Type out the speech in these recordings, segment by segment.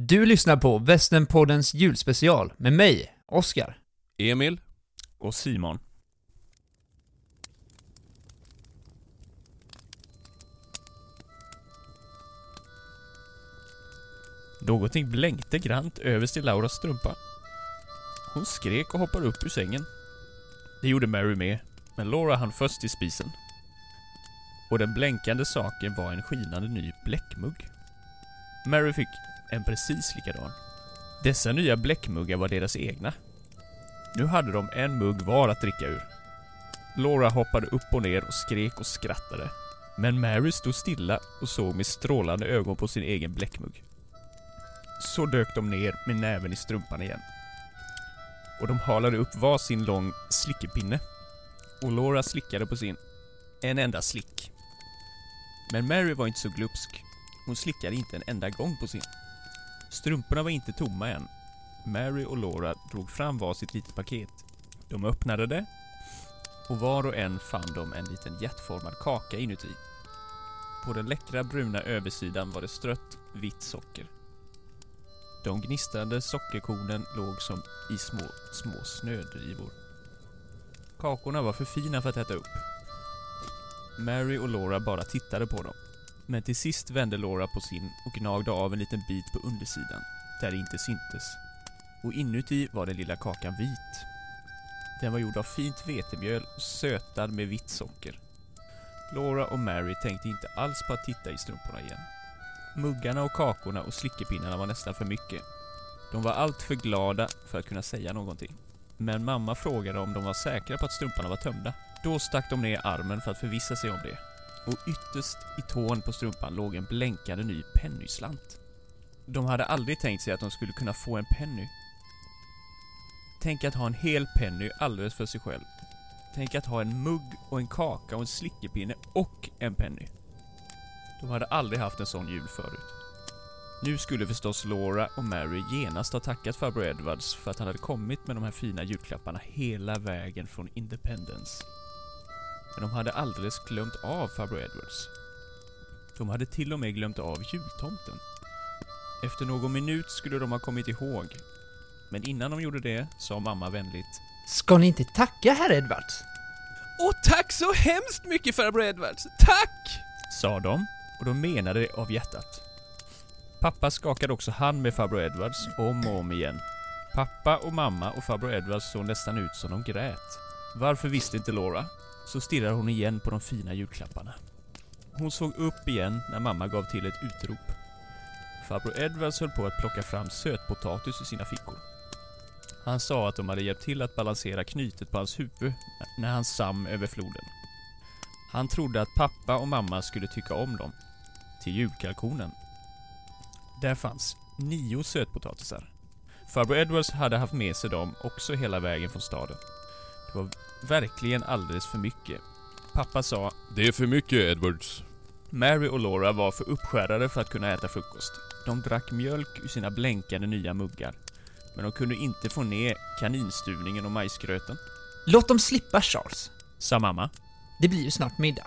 Du lyssnar på Västernpoddens julspecial med mig, Oskar. Emil och Simon. Någonting blänkte grant överst i Lauras strumpa. Hon skrek och hoppade upp ur sängen. Det gjorde Mary med, men Laura hann först i spisen. Och den blänkande saken var en skinande ny bläckmugg. Mary fick en precis likadan. Dessa nya bläckmuggar var deras egna. Nu hade de en mugg var att dricka ur. Laura hoppade upp och ner och skrek och skrattade. Men Mary stod stilla och såg med strålande ögon på sin egen bläckmugg. Så dök de ner med näven i strumpan igen. Och de halade upp var sin lång slickepinne. Och Laura slickade på sin. En enda slick. Men Mary var inte så glupsk. Hon slickade inte en enda gång på sin. Strumporna var inte tomma än. Mary och Laura drog fram var sitt litet paket. De öppnade det och var och en fann de en liten hjärtformad kaka inuti. På den läckra bruna översidan var det strött vitt socker. De gnistrande sockerkornen låg som i små, små snödrivor. Kakorna var för fina för att äta upp. Mary och Laura bara tittade på dem. Men till sist vände Laura på sin och gnagde av en liten bit på undersidan, där det inte syntes. Och inuti var den lilla kakan vit. Den var gjord av fint vetemjöl och sötad med vitt socker. Laura och Mary tänkte inte alls på att titta i strumporna igen. Muggarna och kakorna och slickepinnarna var nästan för mycket. De var allt för glada för att kunna säga någonting. Men mamma frågade om de var säkra på att strumporna var tömda. Då stack de ner armen för att förvissa sig om det. Och ytterst i tån på strumpan låg en blänkande ny pennyslant. De hade aldrig tänkt sig att de skulle kunna få en penny. Tänk att ha en hel penny alldeles för sig själv. Tänk att ha en mugg och en kaka och en slickepinne och en penny. De hade aldrig haft en sån jul förut. Nu skulle förstås Laura och Mary genast ha tackat farbror Edwards för att han hade kommit med de här fina julklapparna hela vägen från Independence. Men de hade alldeles glömt av farbror Edwards. De hade till och med glömt av jultomten. Efter någon minut skulle de ha kommit ihåg. Men innan de gjorde det sa mamma vänligt Ska ni inte tacka herr Edwards? Och tack så hemskt mycket farbror Edwards! Tack! sa de, och de menade det av hjärtat. Pappa skakade också hand med farbror Edwards om och om igen. Pappa och mamma och farbror Edwards såg nästan ut som de grät. Varför visste inte Laura? Så stirrar hon igen på de fina julklapparna. Hon såg upp igen när mamma gav till ett utrop. Farbror Edwards höll på att plocka fram sötpotatis ur sina fickor. Han sa att de hade hjälpt till att balansera knytet på hans huvud när han sam över floden. Han trodde att pappa och mamma skulle tycka om dem. Till julkalkonen. Där fanns nio sötpotatisar. Farbror Edwards hade haft med sig dem också hela vägen från staden. Det var verkligen alldeles för mycket. Pappa sa Det är för mycket Edwards. Mary och Laura var för uppskärrade för att kunna äta frukost. De drack mjölk ur sina blänkande nya muggar. Men de kunde inte få ner kaninstuvningen och majsgröten. Låt dem slippa Charles. Sa mamma. Det blir ju snart middag.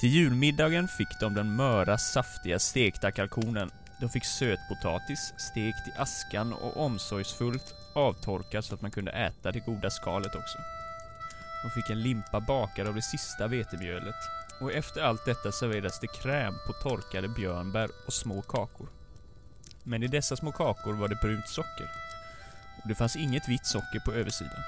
Till julmiddagen fick de den möra, saftiga, stekta kalkonen. De fick sötpotatis, stekt i askan och omsorgsfullt avtorkad så att man kunde äta det goda skalet också. De fick en limpa bakad av det sista vetemjölet. Och efter allt detta serverades det kräm på torkade björnbär och små kakor. Men i dessa små kakor var det brunt socker. Och det fanns inget vitt socker på översidan.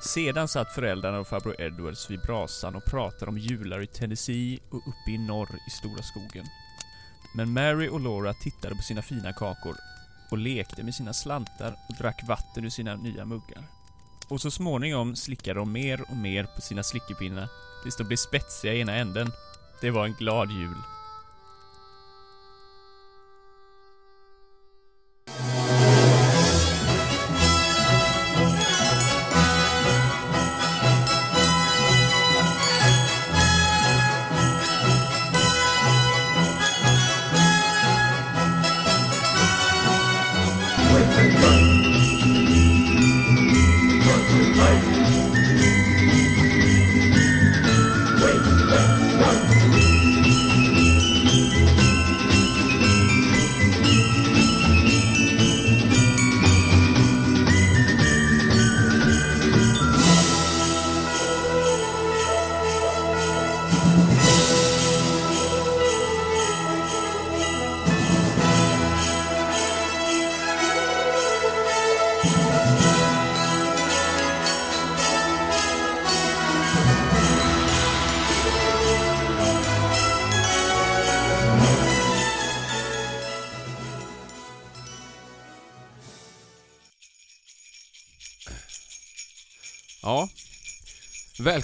Sedan satt föräldrarna och farbror Edwards vid brasan och pratade om jular i Tennessee och uppe i norr i stora skogen. Men Mary och Laura tittade på sina fina kakor och lekte med sina slantar och drack vatten ur sina nya muggar. Och så småningom slickade de mer och mer på sina slickepinnar tills de blev spetsiga i ena änden. Det var en glad jul.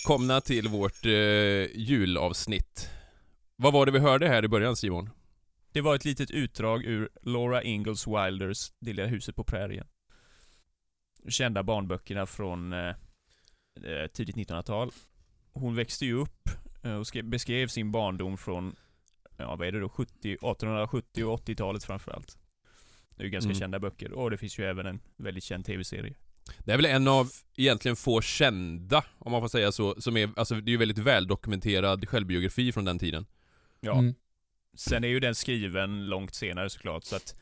Välkomna till vårt eh, julavsnitt. Vad var det vi hörde här i början Simon? Det var ett litet utdrag ur Laura Ingalls Wilders Det lilla huset på prärien. Kända barnböckerna från eh, eh, tidigt 1900-tal. Hon växte ju upp eh, och skrev, beskrev sin barndom från, ja vad är det då, 70, 1870 och 80-talet framförallt. Det är ju ganska Mm. kända böcker och det finns ju även en väldigt känd tv-serie. Det är väl en av egentligen få kända, om man får säga så, som är, alltså det är ju väldigt väldokumenterad självbiografi från den tiden. Ja. Mm. Sen är ju den skriven långt senare såklart så att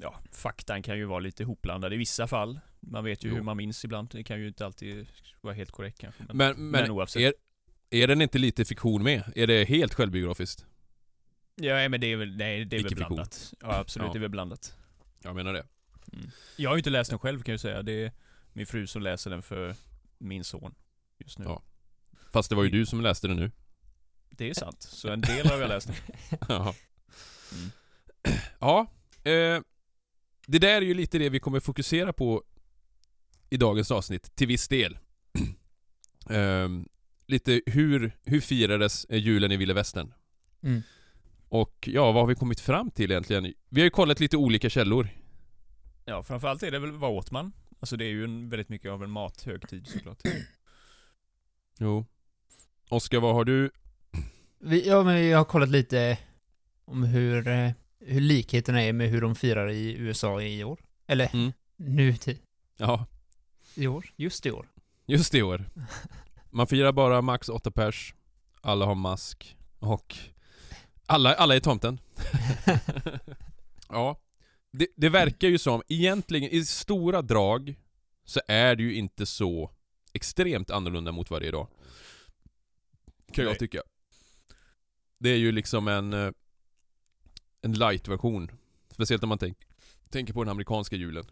Ja, faktan kan ju vara lite hopblandad i vissa fall. Man vet ju Jo. hur man minns ibland. Det kan ju inte alltid vara helt korrekt kanske. Men, Men, men, men oavsett. är, är den inte lite fiktion med? Är det helt självbiografiskt? Ja, men det är väl, nej, det är väl blandat. Ja, absolut. Ja. Det är väl blandat. Jag menar det. Mm. Jag har ju inte läst den själv kan jag säga. Det är min fru som läser den för min son just nu. Ja. Fast det var ju du som läste den nu. Det är sant. Så en del har jag läst. Ja. Mm. Ja, eh, det där är ju lite det vi kommer fokusera på i dagens avsnitt, till viss del. eh, lite hur, hur firades eh, julen i Vilda Västern? Mm. Och ja, vad har vi kommit fram till egentligen? Vi har ju kollat lite olika källor. Ja, framförallt är det väl vad åt man? Alltså det är ju en, väldigt mycket av en mathögtid såklart. Jo. Oskar, vad har du? Vi, ja, men jag har kollat lite om hur, eh, hur likheterna är med hur de firar i USA i år. Eller Mm. nu till, Ja, i år. Just i år. just i år. Man firar bara max åtta pers, alla har mask och alla, alla är tomten. ja. Det, det verkar ju som, egentligen i stora drag så är det ju inte så extremt annorlunda mot vad det är idag. Kan jag Nej. tycka. Det är ju liksom en eh, en light-version. Speciellt om man tänk, tänker på den amerikanska julen.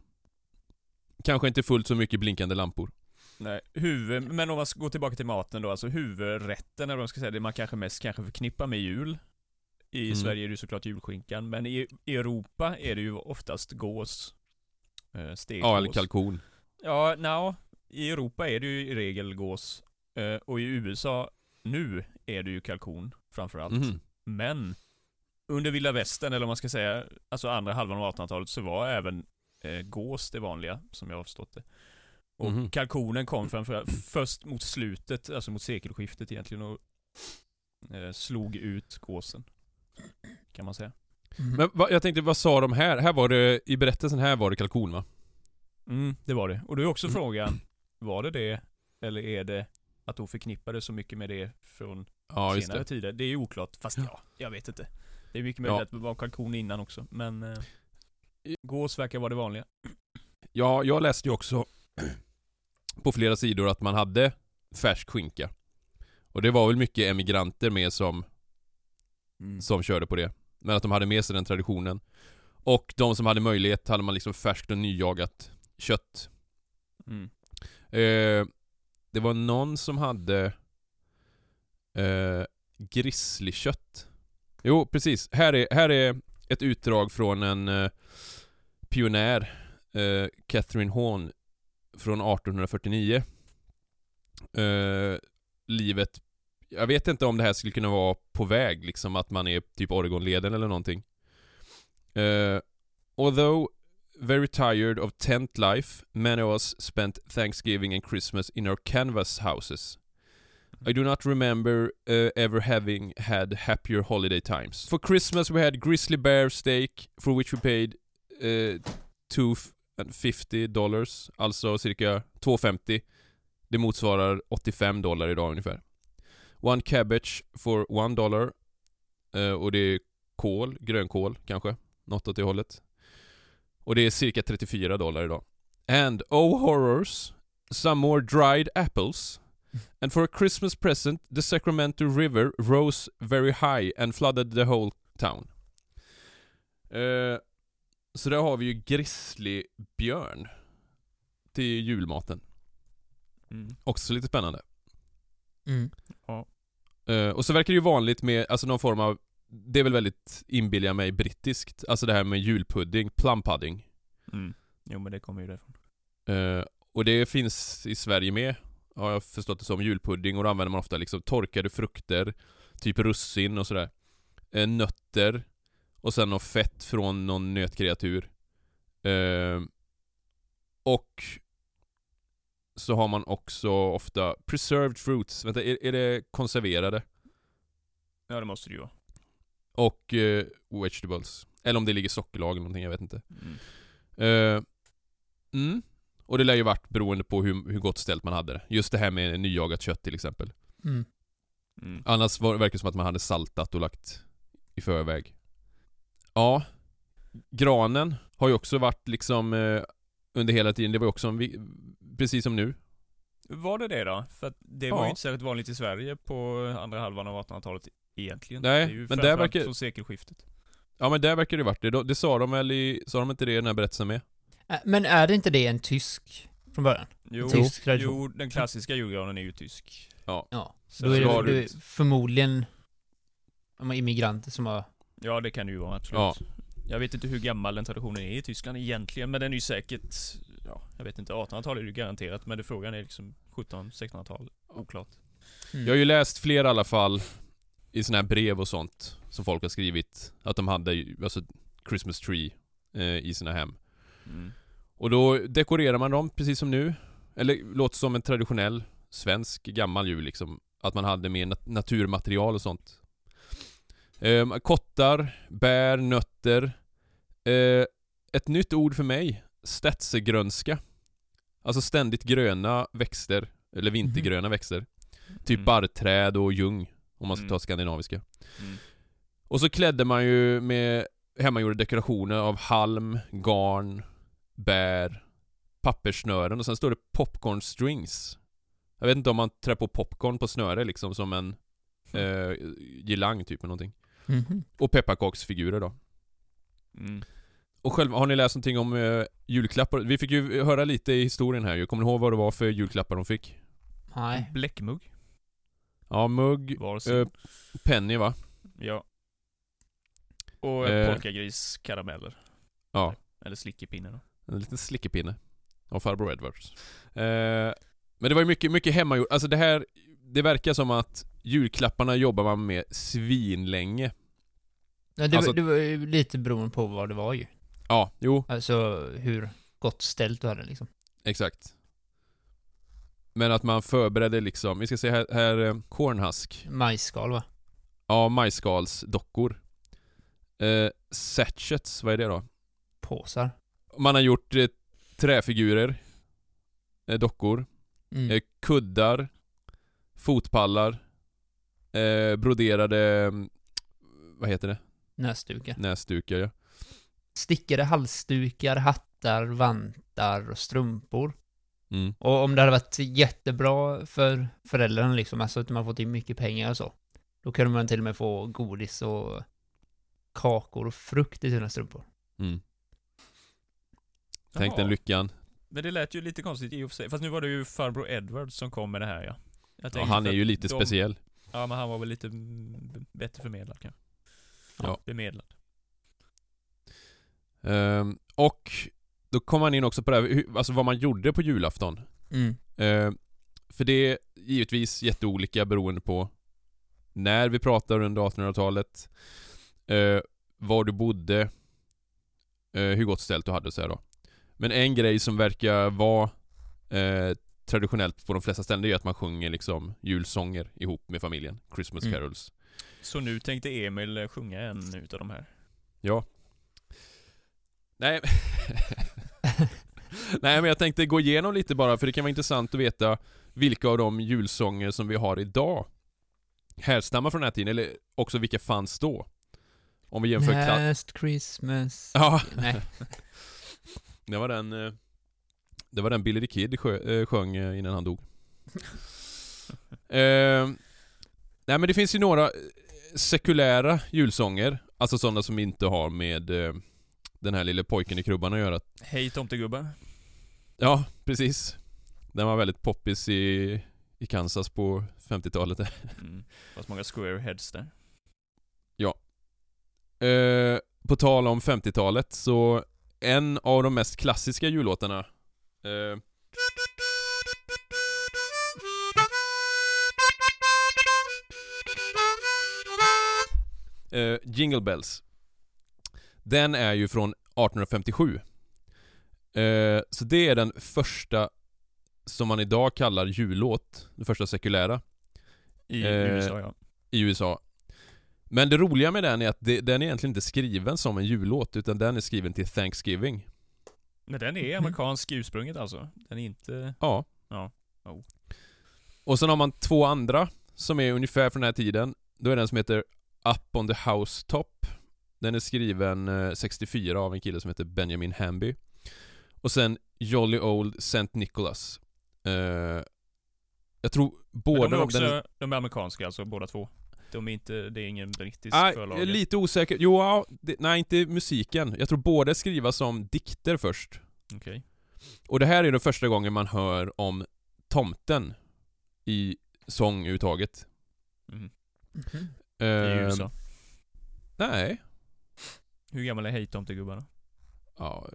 Kanske inte fullt så mycket blinkande lampor. Nej, huvud, men om man ska gå tillbaka till maten då, alltså huvudrätten eller vad man ska säga, det man kanske mest kanske förknippar med jul. I Mm. Sverige är det såklart julskinkan, men i, Europa är det ju oftast gås. Eh. Ja, eller kalkon. Ja, nja, i Europa är det ju i regel gås. Eh, och i USA, nu, är det ju kalkon framförallt. Mhm. Men under vilda västern, eller vad man ska säga, alltså andra halvan av 1800-talet så var även eh, gås det vanliga, som jag har förstått det. Och Mhm. kalkonen kom framförallt först mot slutet, alltså mot sekelskiftet egentligen och eh, slog ut gåsen. Kan man säga. Mm. Men vad, jag tänkte, vad sa de här? Här var det, i berättelsen här var det kalkon va? Mm, det var det. Och då är också Mm. frågan, var det det? Eller är det att de förknippade så mycket med det från Ja, senare det. tider? Det är ju oklart, fast ja, jag vet inte. Det är mycket Ja. möjligt att det var kalkon innan också, men eh, gås verkar vara det vanliga. Ja, jag läste ju också på flera sidor att man hade färsk skinka. Och det var väl mycket emigranter med som, Mm. som körde på det. Men att de hade med sig den traditionen. Och de som hade möjlighet hade man liksom färskt och nyjagat kött. Mm. Eh, det var någon som hade eh, grizzlykött. Jo, precis. Här är, här är ett utdrag från en eh, pionjär, eh, Catherine Horn, från 1849. Eh, livet, jag vet inte om det här skulle kunna vara på väg, liksom att man är typ Oregonleden eller någonting. Eh, although very tired of tent life, many of us spent Thanksgiving and Christmas in our canvas houses. I do not remember uh, ever having had happier holiday times. For Christmas we had grizzly bear steak for which we paid uh, 250 dollars, alltså cirka 250. Det motsvarar 85 dollar idag ungefär. One cabbage for one dollar. Eh, och det är kål, grönkål kanske, något åt det hållet. Och det är cirka 34 dollar idag. And oh horrors, some more dried apples. And for a Christmas present, the Sacramento River rose very high and flooded the whole town. Eh, så där har vi ju grizzlybjörn till julmaten. Mm. Också lite spännande. Mm. Eh, och så verkar det ju vanligt med, alltså någon form av, det är väl väldigt, inbillar mig, brittiskt. Alltså det här med julpudding, plum pudding. Mm. Jo men det kommer ju därifrån. Eh, och det finns i Sverige med, har jag förstått det som, julpudding och då använder man ofta liksom torkade frukter, typ russin och sådär. Eh, nötter och sen något fett från någon nötkreatur. Och så har man också ofta preserved fruits, vänta, är, är det konserverade? Ja, det måste det ju vara. Och eh, vegetables. Eller om det ligger sockerlag eller någonting, jag vet inte. Mm. Eh, mm. Och det lär ju varit beroende på hur, hur gott ställt man hade det. Just det här med nyjagat kött till exempel. Mm. Mm. Annars var, verkar det som att man hade saltat och lagt i förväg. Ja. Granen har ju också varit liksom eh, under hela tiden, det var också en, vi- precis som nu. Var det det då? För att det var Ja. ju inte särskilt vanligt i Sverige på andra halvan av 1800-talet egentligen. Nej, det är ju men där verkar- från sekelskiftet. Ja men där verkar det varit det. Det sa de väl i, sa de inte det i den här berättelsen med? Men är det inte det en tysk från början? Jo, Tysk tradition. jo, den klassiska julgranen är ju tysk. Ja. Så Då är så det, du- det är förmodligen immigranter som har... Ja, det kan det ju vara, absolut. Ja. Jag vet inte hur gammal den traditionen är i Tyskland egentligen, men den är ju säkert, ja, jag vet inte, 1800-tal är det ju garanterat, men det frågan är liksom 1700-1600-tal, oklart. Mm. Jag har ju läst fler i alla fall i såna här brev och sånt som folk har skrivit att de hade alltså Christmas tree eh, i sina hem. Mm. Och då dekorerar man dem precis som nu. Eller låter som en traditionell svensk gammal jul liksom. Att man hade mer nat- naturmaterial och sånt. Ehm, kottar, bär, nötter. Eh, ett nytt ord för mig. Stetsegrönska. Alltså ständigt gröna växter. Eller vintergröna växter. Typ Mm. barrträd och ljung. Om man ska Mm. ta skandinaviska. Mm. Och så klädde man ju med hemmagjorda dekorationer av halm, garn, bär, papperssnören och sen står det popcorn strings. Jag vet inte om man trär på popcorn på snöre liksom som en eh, girlang typ eller någonting. Mhm. Och pepparkaksfigurer då. Mm. Och själv, har ni läst någonting om eh, julklappar? Vi fick ju höra lite i historien här ju. Kommer ni ihåg vad det var för julklappar de fick? Nej. Bläckmugg Ja, mugg, eh, penny va? Ja. Och Eh. eh. polkagriskarameller. Ja. Eller slickepinne då. En liten slickepinne. Av farbror Edwards. Eh, men det var ju mycket, mycket hemmagjort. Alltså det här, det verkar som att julklapparna jobbar man med svinlänge. Ja, det, Alltså- var- det var ju lite beroende på vad det var ju. Ja, jo, Alltså hur gott ställt du hade liksom. exakt. Men att man förberedde liksom, vi ska se här, här eh, cornhusk. Majsskal va? Ja, majsskalsdockor. Eh, sachets, vad är det då? Påsar. Man har gjort eh, träfigurer, eh, dockor, Mm. eh, kuddar, fotpallar, eh, broderade, mm, vad heter det? Näsdukar. Näsdukar ja. Stickade halsdukar, hattar, vantar och strumpor. Mm. Och om det hade varit jättebra för föräldrarna liksom, alltså att man fått in mycket pengar och så. Då kunde man till och med få godis och kakor och frukt i sina strumpor. Mm. Tänk Jaha. den lyckan. Men det lät ju lite konstigt i och för sig. Fast nu var det ju farbror Edward som kom med det här ja. Jag Ja, han är ju lite de- speciell. Ja, men han var väl lite bättre förmedlad kanske. Ja. Bemedlad. Ehm, och då kom han in också på det här, hur- alltså vad man gjorde på julafton. Mm. Ehm, för det är givetvis jätteolika beroende på när vi pratar under 1800-talet, eh, var du bodde, eh, hur gott ställt du hade så här då. Men en grej som verkar vara eh, traditionellt på de flesta ställen det är att man sjunger liksom julsånger ihop med familjen. Christmas Mm. carols. Så nu tänkte Emil eh, sjunga en utav de här. Ja. Nej. Nej men jag tänkte gå igenom lite bara för det kan vara intressant att veta vilka av de julsånger som vi har idag härstammar från den här tiden, eller också vilka fanns då. Om vi jämför Last Christmas. Ja, Nej. det var den eh, Det var den Billy the Kid sjö, eh, sjöng eh, innan han dog. eh, nej men det finns ju några eh, sekulära julsånger, alltså sådana som inte har med eh, den här lille pojken i krubban att göra. Hej tomtegubbar. Ja, precis. Den var väldigt poppis i, i Kansas på 50-talet. Mm. Fast många square heads där. Eh, på tal om 50-talet så en av de mest klassiska jullåtarna Eh. Eh, Jingle Bells. Den är ju från 1857. Eh, så det är den första som man idag kallar jullåt. Den första sekulära. I eh, USA ja. I USA. Men det roliga med den är att det, den är egentligen inte skriven som en jullåt, utan den är skriven till Thanksgiving. Men den är amerikansk ursprunget alltså? Den är inte... Ja. Ja. Oh. Och sen har man två andra som är ungefär från den här tiden. Då är den som heter Up on the Housetop. Den är skriven eh, 64 av en kille som heter Benjamin Hamby. Och sen Jolly Old St. Nicholas. Eh, jag tror Men båda de är de- också, den är- de är amerikanska alltså, båda två? De är inte, det är ingen brittisk Ah, är lite osäker. Jo, ja, det, nej inte musiken. Jag tror båda är skriva som dikter först. Okej. Och det här är den första gången man hör om tomten i sång överhuvudtaget. Mhm. Mhm. I Eh, USA. Nej. Hur gammal är hejtomtegubbarna? Ja,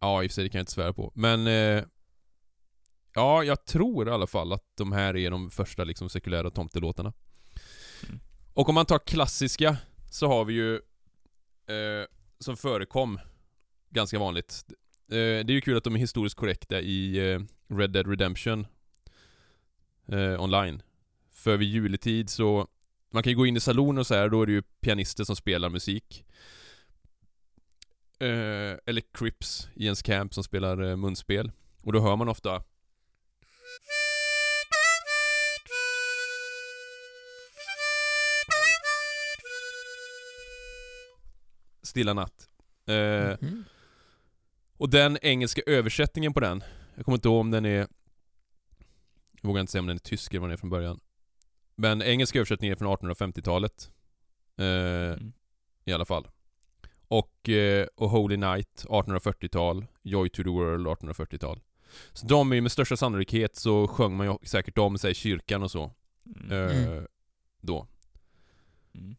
ja i och för sig det kan jag inte svära på. Men eh, Ja, jag tror i alla fall att de här är de första liksom sekulära tomtelåtarna. Mm. Och om man tar klassiska så har vi ju eh, Som förekom Ganska vanligt eh, Det är ju kul att de är historiskt korrekta i eh, Red Dead Redemption eh, Online För vid juletid så Man kan ju gå in i salonen och så här, då är det ju pianister som spelar musik eh, Eller Crips i ens camp som spelar eh, munspel Och då hör man ofta Stilla natt. Eh, Mhm. och den engelska översättningen på den, jag kommer inte ihåg om den är... Jag vågar inte säga om den är tysk eller vad den är från början. Men engelska översättningen är från 1850-talet. Eh, Mm. I alla fall. Och, eh, och Holy Night 1840-tal, Joy to the World 1840-tal. Så de är ju med största sannolikhet så sjöng man ju säkert om sig i kyrkan och så. Mm. Eh, Mm. Då. Mm.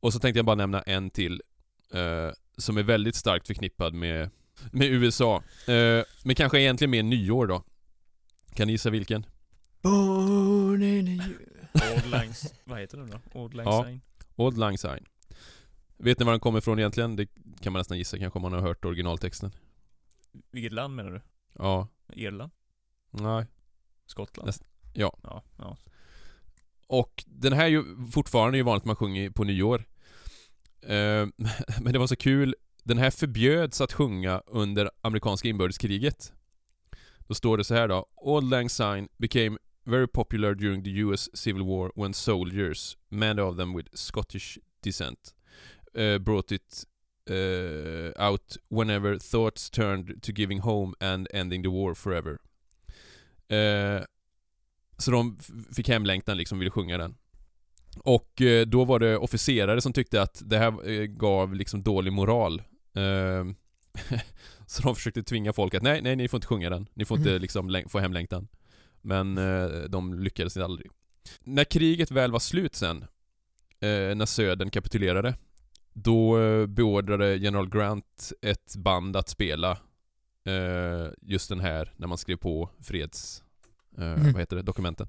Och så tänkte jag bara nämna en till eh, Som är väldigt starkt förknippad med, med USA eh, Men kanske egentligen mer nyår då Kan ni gissa vilken? Born in Old Lang... Vad heter den då? Old Lang Ja. Syne? Old Lang Syne Vet ni var den kommer ifrån egentligen? Det kan man nästan gissa kanske om man har hört originaltexten Vilket land menar du? Ja, Irland? nej Skottland? Näst- ja. Ja, ja. Och den här är ju fortfarande är ju vanligt man sjunger på nyår Eh, men det var så kul Den här förbjöds att sjunga under amerikanska inbördeskriget Då står det så här då Old Lang Syne became very popular during the US Civil War when soldiers, many of them with Scottish descent, uh, brought it uh, out whenever thoughts turned to giving home and ending the war forever. Uh, så de fick hemlängtan liksom, ville sjunga den. Och eh, då var det officerare som tyckte att det här eh, gav liksom dålig moral. Eh, så de försökte tvinga folk att nej, nej, ni får inte sjunga den. Ni får inte Mhm. liksom få hemlängtan. Men eh, de lyckades aldrig. När kriget väl var slut sen, eh, när södern kapitulerade, då eh, beordrade general Grant ett band att spela eh, just den här när man skrev på freds... Eh, Mm. Vad heter det? Dokumenten.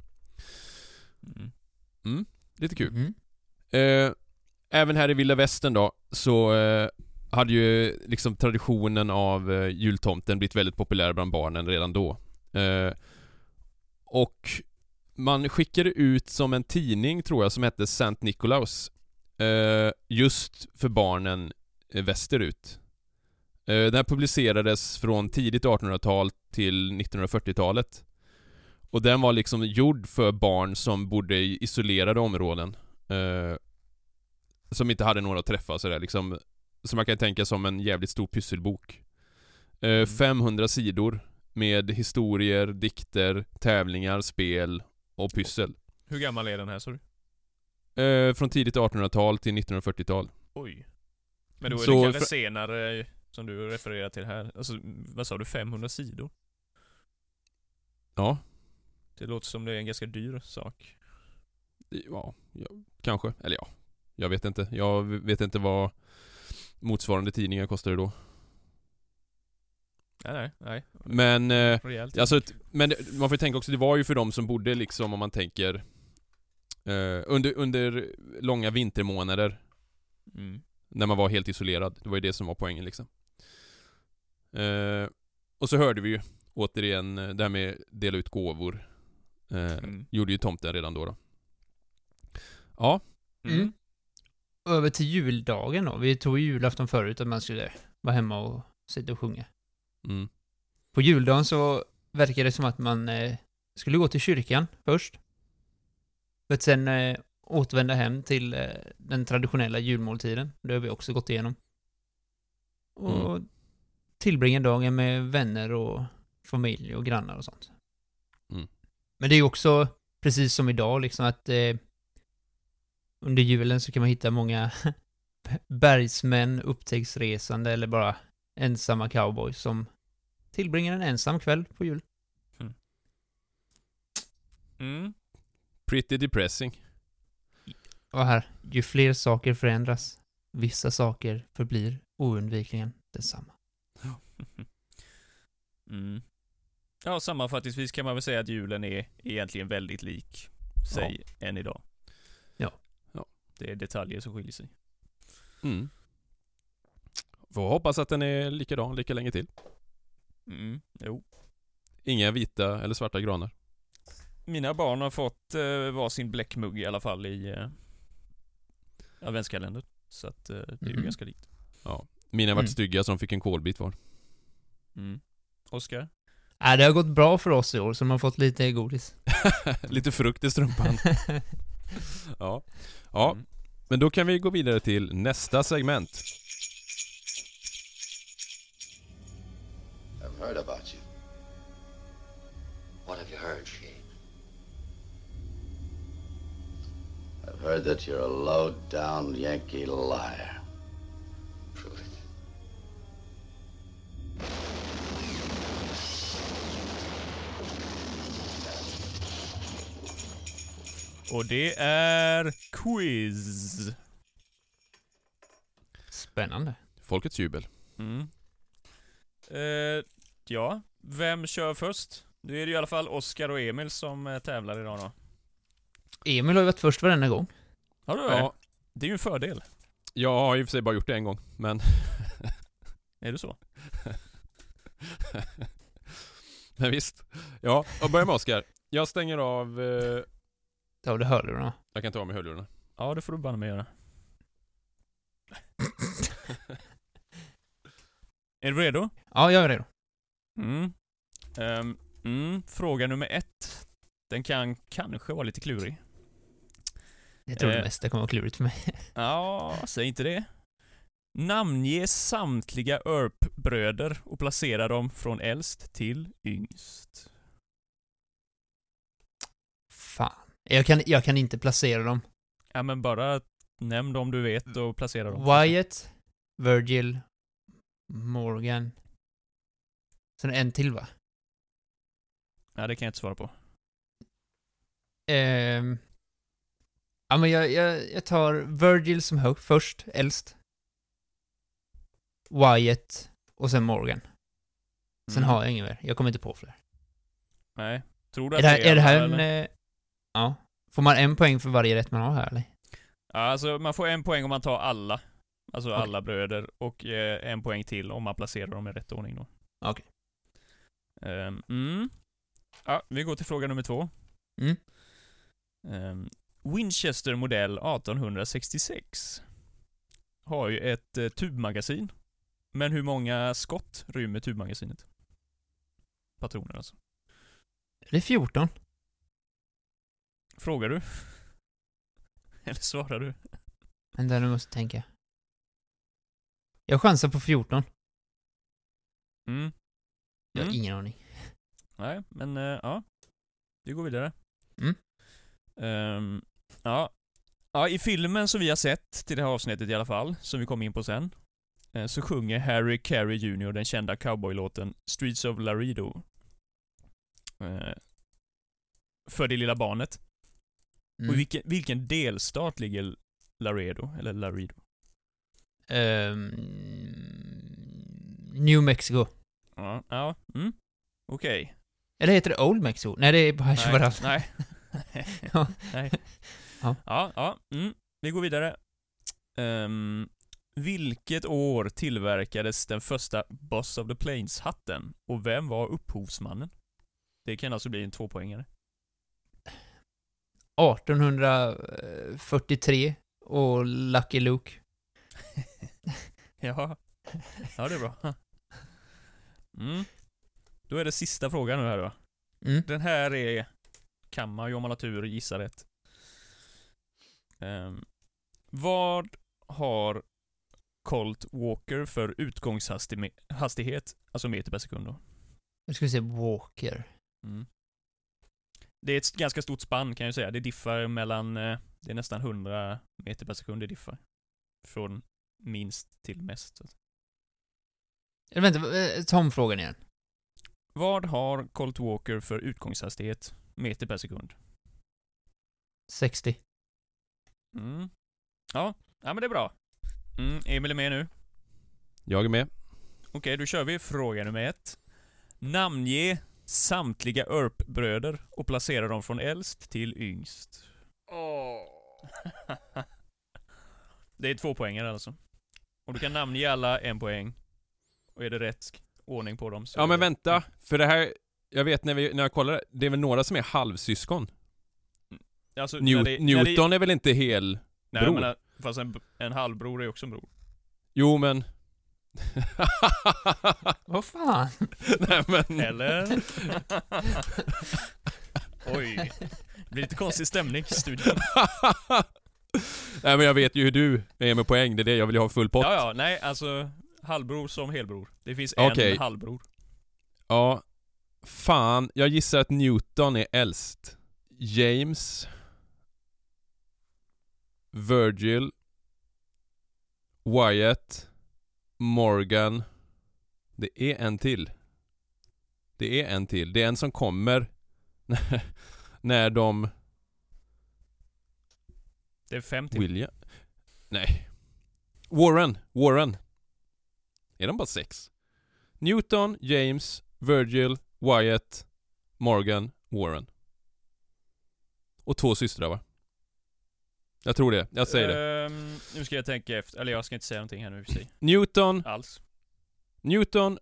Mm. Lite kul. Mhm. Eh, även här i vilda västern då, så eh, hade ju liksom traditionen av eh, jultomten blivit väldigt populär bland barnen redan då. Eh, och man skickade ut som en tidning tror jag som hette St. Nicolaus. Eh, just för barnen eh, västerut. Den här publicerades från tidigt 1800-tal till 1940-talet. Och den var liksom gjord för barn som bodde i isolerade områden. Eh, som inte hade några att träffa sådär liksom. Som man kan tänka som en jävligt stor pysselbok. Eh, 500 sidor med historier, dikter, tävlingar, spel och pyssel. Hur gammal är den här sa du? Eh, från tidigt 1800-tal till 1940-tal. Oj. Men då är Så det kanske senare som du refererar till här. Alltså, vad sa du? 500 sidor? Ja, Det låter som det är en ganska dyr sak. ja, ja, kanske. Eller ja, jag vet inte. Jag vet inte vad motsvarande tidningar kostade då. Nej, nej, nej. Men eh. Alltså, men man får ju tänka också, det var ju för de som bodde liksom om man tänker Eh, under, under långa vintermånader Mm. när man var helt isolerad. Det var ju det som var poängen liksom. Eh, och så hörde vi ju återigen eh, det här med dela ut gåvor. Eh, Mm. Gjorde ju tomten redan då då. Ja, Mm. Över till juldagen då. Vi tog ju julafton förut att man skulle vara hemma och sitta och sjunga. mm, På juldagen så verkar det som att man eh, skulle gå till kyrkan först. För att sen eh, återvända hem till eh, den traditionella julmåltiden. Det har vi också gått igenom. Och tillbringa dagen med vänner och familj och grannar och sånt. Men det är ju också, precis som idag, liksom att eh, under julen så kan man hitta många bergsmän, upptäcktsresande eller bara ensamma cowboys som tillbringar en ensam kväll på jul. Mm. pretty depressing. Och här, ju fler saker förändras, vissa saker förblir oundvikligen detsamma. Mm. Ja, sammanfattningsvis kan man väl säga att julen är egentligen väldigt lik sig än idag. Ja. Ja. Det är detaljer som skiljer sig. Mm. Får hoppas att den är likadan lika länge till. Mm. Jo. Inga vita eller svarta granar. Mina barn har fått eh, varsin bläckmugg i alla fall i eh, adventskalendern. Så att eh, det är ju Mhm. ganska likt. Mina vart Mm. stygga så de fick en kolbit var. Mm. Oskar? Äh, det har gått bra för oss i år, så de har fått lite godis. Lite frukt i strumpan. ja. Ja, Mm. men då kan vi gå vidare till nästa segment. I've heard about you. What have you heard, Shane? I've heard that you're a low-down Yankee liar. Prove it. Och det är quiz. Spännande. Folkets jubel. Mm. Eh, ja, vem kör först? Nu är det i alla fall Oskar och Emil som eh, tävlar idag då. Emil har ju varit först varenda gång. Har du det? Ja, Det är ju en fördel. jag har i och för sig bara gjort det en gång, men... Är det så? men visst. Ja, och börjar med Oskar. Jag stänger av... Eh, Ta av dig hörlurarna. jag kan ta av mig hörlurarna. Ja, det får du banne mig göra. är du redo? Ja, jag är redo. Mm. Ehm, mm. Fråga nummer ett. Den kan kanske vara lite klurig. Jag tror det Eh. mesta kommer vara klurigt för mig. Ja, säg inte det. Namnge samtliga Earp-bröder och placera dem från äldst till yngst. Fan. Jag kan, jag kan inte placera dem. Ja, men bara nämn dem du vet och placera dem. Wyatt, Virgil, Morgan. Sen en till va? Ja, det kan jag inte svara på. Ehm. Ja men jag, jag, jag tar Virgil som hög först, äldst. Wyatt och sen Morgan. Sen Mm. har jag ingen mer. Jag kommer inte på fler. Nej. Tror du Är att det här, är det här en... eller? Ja. Får man en poäng för varje rätt man har här eller? Ja, alltså man får en poäng om man tar alla. Alltså Okej. alla bröder. Och eh, en poäng till om man placerar dem i rätt ordning då. Okej. Ehm, mm. Ja, vi går till fråga nummer två. Mm. Ehm, Winchester modell 1866 har ju ett eh, tubmagasin. Men hur många skott rymmer tubmagasinet? Patroner alltså. Det är 14. Frågar du? Eller svarar du? Vänta, nu måste jag tänka. Jag chansar på 14. Mm. Jag har Mm. ingen aning. Nej, men eh, ja. Vi går vidare. Mm. Ehm, ja. ja, i filmen som vi har sett till det här avsnittet i alla fall, som vi kommer in på sen, eh, så sjunger Harry Carey Jr. den kända cowboylåten Streets of Laredo. Eh, för det lilla barnet. Mm. Och vilken, vilken delstat ligger Laredo? Eller Laredo? Ehm, New Mexico. Ja, ja, mm. Okej. Eller heter det Old Mexico? Nej, det är bara Nej, Chaparral. nej. Ja. nej. Ja. Ja, ja. Mm. Vi går vidare. Ehm, vilket år tillverkades den första Boss of the Plains-hatten? Och vem var upphovsmannen? Det kan alltså bli en tvåpoängare. 1843 och Lucky Luke. Ja, ja det är bra. Mm. Då är det sista frågan nu här då. Mm. Den här är... Kan man ju om man har tur gissa rätt. Ehm, vad har Colt Walker för utgångshastighet, alltså meter per sekund då? Nu ska vi se, Walker. Mm. Det är ett ganska stort spann kan jag säga. Det diffar mellan, eh, det är nästan 100 meter per sekund det diffar. Från minst till mest. Eller vänta, eh, ta om frågan igen. Vad har Colt Walker för utgångshastighet, meter per sekund? 60. Mm. Ja, ja men det är bra. Mm, Emil är med nu. Jag är med. Okej, då kör vi fråga nummer ett. Namnge samtliga Earp-bröder och placera dem från äldst till yngst. det är två poänger alltså. Och du kan namnge alla en poäng. Och är det rätt ordning på dem så... Ja men det- vänta, för det här... Jag vet när, vi, när jag kollar, det är väl några som är halvsyskon? Alltså, New, det- Newton är väl inte hel... Det, nej, bror. menar, fast en, en halvbror är också en bror. Jo men... Vad fan? Nej men... Eller? Oj. Det blir lite konstig stämning i studion. Nej men jag vet ju hur du är med poäng, det är det jag vill ha full pott. Ja, ja, nej alltså halvbror som helbror. Det finns Okej. en halvbror. Ja. Fan, jag gissar att Newton är äldst. James. Virgil. Wyatt. Morgan. Det är en till. Det är en till. Det är en som kommer när, när de... Det är fem till. William? Nej. Warren. Warren. Är de bara sex? Newton, James, Virgil, Wyatt, Morgan, Warren. Och två systrar va? Jag tror det. Jag säger det. Ehm, nu ska jag tänka efter. Eller jag ska inte säga någonting här nu sig. Newton, Alls. Newton,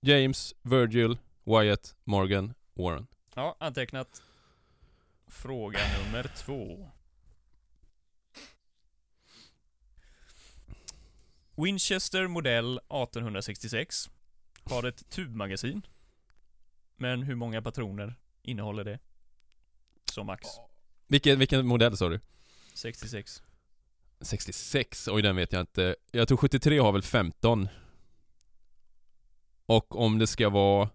James, Virgil, Wyatt, Morgan, Warren. Ja, antecknat. Fråga nummer två. Winchester modell 1866 har ett tubmagasin. Men hur många patroner innehåller det? Som max. Vilken, vilken modell sa du? 66. 66? Oj, den vet jag inte. Jag tror 73 har väl 15. Och om det ska vara...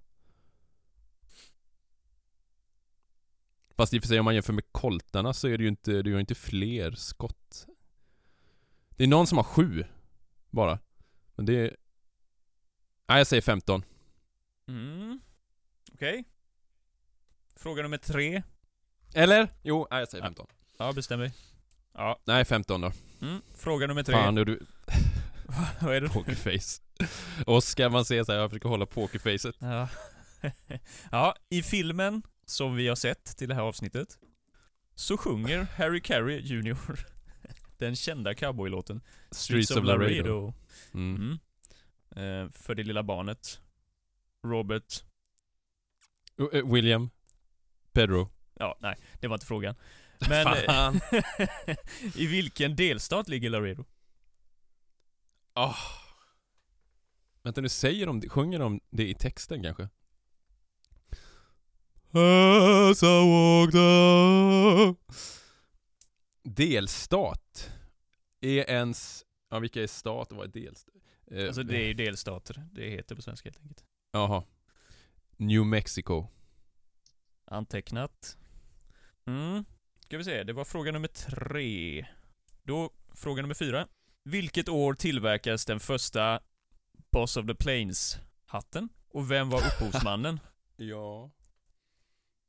Fast i och för sig om man jämför med koltarna så är det ju inte, är ju inte fler skott. Det är någon som har sju. Bara. Men det är... Nej, jag säger 15. Mm. Okej. Fråga nummer tre. Eller? Jo, nej jag säger Ja. 15. Ja, bestäm dig. Ja. Nej, 15 då. Mm. Fråga nummer tre. Fan, är du Vad är det? pokerface. Oskar, man ser så här, jag försöker hålla pokerfacet. Ja. ja, i filmen som vi har sett till det här avsnittet så sjunger Harry Carey Jr. den kända cowboylåten Streets of Laredo. Mm. Mm. Eh, för det lilla barnet Robert uh, William. Pedro. Ja, nej, det var inte frågan. Men eh, i vilken delstat ligger Laredo? Ah. Vänta nu, säger de, sjunger de det i texten kanske? As I walked. Delstat? Är ens... Ja, vilka är stat och vad är delstat? Eh, Alltså det är ju delstater, det heter på svenska helt enkelt. Jaha. New Mexico. Antecknat. Mm. Ska vi se, det var fråga nummer tre. Då, fråga nummer fyra. Vilket år tillverkades den första Boss of the Plains-hatten? Och vem var upphovsmannen? Ja.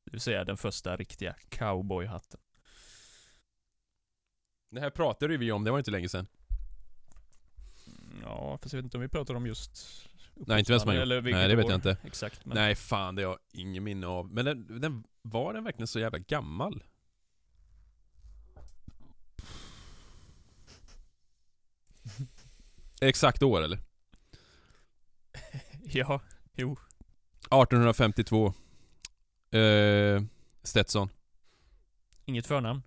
Det vill säga den första riktiga cowboyhatten. Det här pratade vi om, det var inte länge sedan. Mm, Ja, fast jag vet inte om vi pratar om just Nej, inte vem som har gjort. Nej, det vet år jag inte. Exakt, men... Nej, fan det har jag ingen minne av. Men den, den, var den verkligen så jävla gammal? exakt år eller? Ja, jo. 1852. Eh, Stetson. Inget förnamn.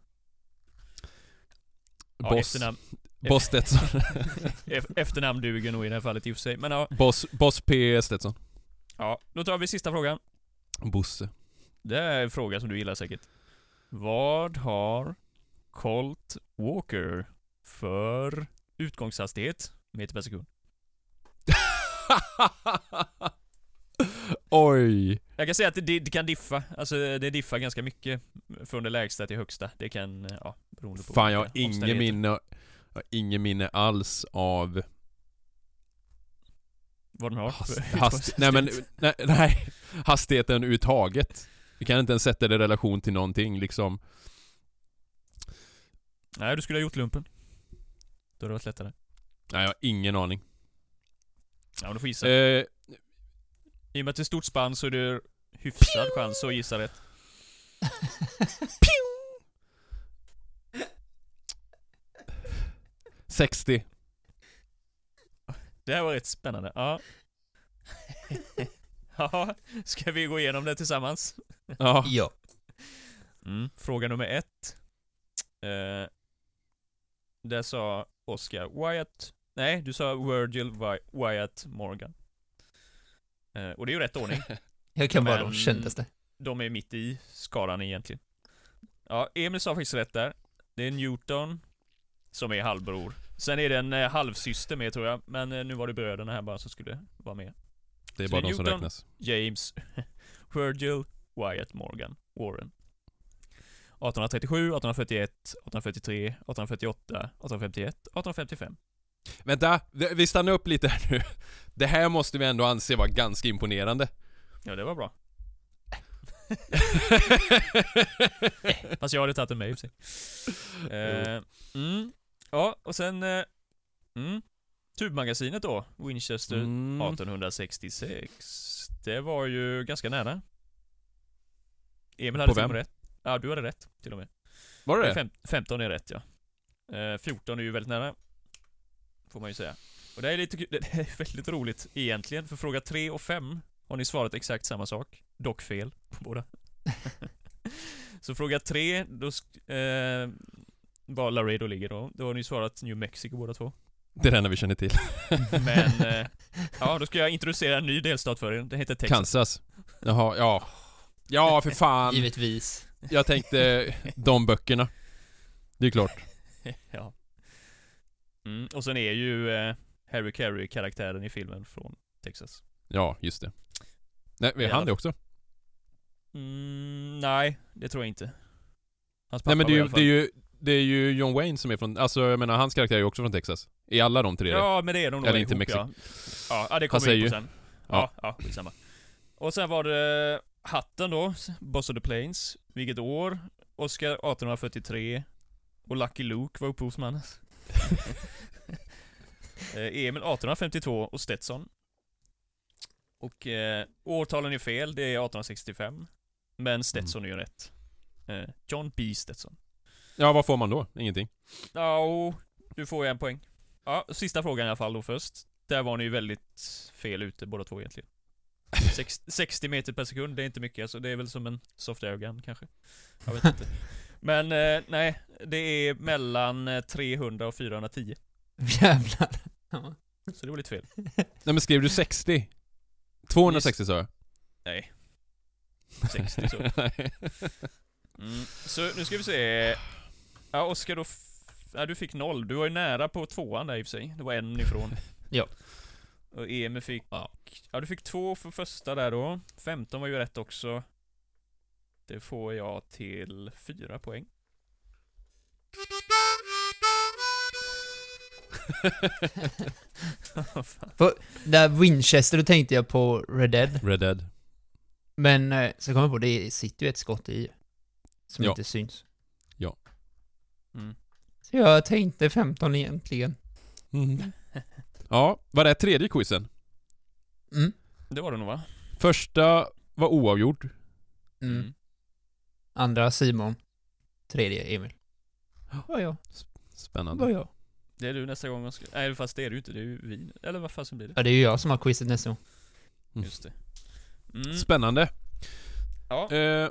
Ja, Boss, efternamn, Boss Stetson. ef- efternamn duger nog i det här fallet i och för sig. Men ja, Boss, Boss P Stetson. ja, då tar vi sista frågan. Bosse. Det är en fråga som du gillar säkert. Vad har Colt Walker för utgångshastighet meter per sekund? Oj. Jag kan säga att det, det kan diffa. Alltså det diffar ganska mycket från det lägsta till högsta. Det kan, ja, beroende på Fan jag har ingen minne, jag har ingen minne alls av Vad den har hast, för hast, nej men, nej, nej, hastigheten överhuvudtaget. Vi kan inte ens sätta det i relation till någonting liksom. Nej, du skulle ha gjort lumpen. Då hade det varit lättare. Nej jag har ingen aning. Ja, men du får gissa. Eh, I och med att det är stort spann så är det hyfsad chans att gissa rätt. eh, 60. Det här var rätt spännande. Ja. ja, ska vi gå igenom det tillsammans? Ja. Ja. Mm. Fråga nummer ett. Eh, där sa Oscar Wyatt. Nej, du sa Virgil Wy- Wyatt Morgan. Eh, och det är ju rätt ordning. Jag kan bara Men- de kändes det. De är mitt i skaran egentligen. Ja, Emil sa faktiskt rätt där. Det är Newton som är halvbror. Sen är det en eh, halvsyster med tror jag, men eh, nu var det bröderna här bara som skulle vara med. Det är Så bara det är de som Newton. räknas. James Virgil Wyatt Morgan Warren. 1837, 1841, 1843, 1848, 1851, 1855. Vänta, vi stannar upp lite här nu. Det här måste vi ändå anse vara ganska imponerande. Ja, det var bra. Fast jag hade tagit en med i och för sig. Eh, mm. Ja, och sen... Eh, mm. Tubmagasinet då, Winchester Mm. 1866. Det var ju ganska nära. Emil hade med rätt. Ja, du hade rätt till och med. Var det det? Fem, 15 är rätt ja. Eh, 14 är ju väldigt nära. Får man ju säga. Och det är lite det är väldigt roligt egentligen, för fråga 3 och 5 har ni svarat exakt samma sak. Dock fel på båda. Så fråga 3, då eh, var Laredo ligger då. Då har ni svarat New Mexico båda två. Det är det enda vi känner till. Men, eh, ja då ska jag introducera en ny delstat för er. Den heter Texas. Kansas. Jaha, ja. Ja, för fan. Givetvis. Jag tänkte de böckerna. Det är klart. ja. Mm, och sen är ju eh, Harry Carey karaktären i filmen från Texas. Ja, just det. Nej, är han det också? Mm, nej, det tror jag inte. Hans Nej men pappa det är, ju, det, är ju, det är ju John Wayne som är från, alltså jag menar hans karaktär är ju också från Texas. I alla de tre? Ja, men det är de nog Eller inte ihop, Mexiko. ja. ja. Ja, det kommer vi in på ju- sen. Ja, ja, skitsamma. Och sen var det Hatten då, Boss of the Plains. Vilket år? Oscar 1843. Och Lucky Luke var upphovsman. Eh, Emil 1852 och Stetson. Och eh, årtalen är fel, det är 1865. Men Stetson Mm. är ju rätt. Eh, John B. Stetson. Ja, vad får man då? Ingenting. Ja, och du får ju en poäng. Ja, sista frågan i alla fall då först. Där var ni ju väldigt fel ute båda två egentligen. Sex, 60 meter per sekund, det är inte mycket alltså. Det är väl som en soft air gun kanske. Jag vet inte. Men eh, nej, det är mellan eh, 300 och 410. Jävlar. Ja. Så det var lite fel. Nej men skrev du 60? 260 sa jag. Nej. 60 så. Mm. Så nu ska vi se. Ja, Oskar då... Ja, du fick noll. Du var ju nära på tvåan där i och för sig. Det var en ifrån. Ja. Och Emil fick... Ja, du fick två för första där då. 15 var ju rätt också. Det får jag till fyra poäng. Där Winchester, då tänkte jag på Red Dead. Red Dead. Men eh, så kom jag på, det sitter ju ett skott i. Som Ja. inte syns. Mm. Så jag tänkte 15 egentligen. Mm. Ja, var det tredje quizen? Mm. Det var det nog va? Första var oavgjord. Mm. Andra Simon. Tredje Emil. Var jag. Spännande. Var jag. Det är du nästa gång. Oskar. Nej, fast det är du inte. Det är ju vin. Eller vad fasen blir det? Ja, det är ju jag som har quizet nästa gång. Mm. Just det. Mm. Spännande. Ja. Eh,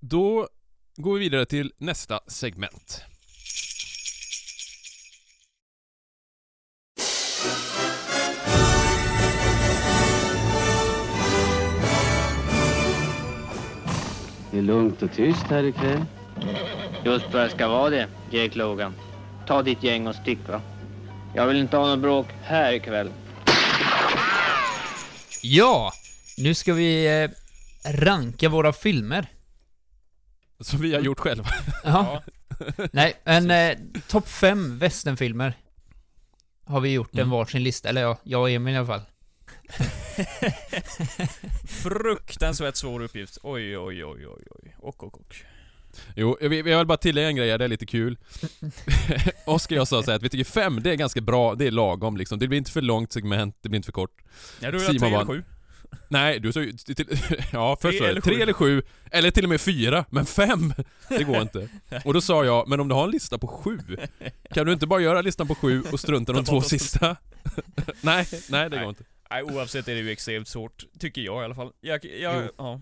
då går vi vidare till nästa segment. Det är lugnt och tyst här ikväll. Just vad det ska vara det, Jake Logan. Ta ditt gäng och stick va. Jag vill inte ha något bråk här ikväll. Ja! Nu ska vi eh, ranka våra filmer. Som vi har gjort själva. Ja. Nej, en eh, topp fem västernfilmer har vi gjort en Mm. varsin lista. Eller ja, jag och Emil i alla fall. Fruktansvärt svår uppgift. Oj, oj, oj, oj, oj. Och, och, och. Jo, jag vill, jag vill bara tillägga en grej, det är lite kul. Oskar och jag sa så att vi tycker fem, det är ganska bra, det är lagom liksom. Det blir inte för långt segment, det blir inte för kort. Ja, är jag Simon tre eller sju. Nej, du sa ju... Ja, först Tre eller tre sju. eller sju, eller till och med fyra, men fem! Det går inte. Och då sa jag, men om du har en lista på sju, kan du inte bara göra listan på sju och strunta de två sista? nej, nej det går inte. Nej, oavsett är det ju extremt svårt. Tycker jag i alla fall. Jag, jag, ja.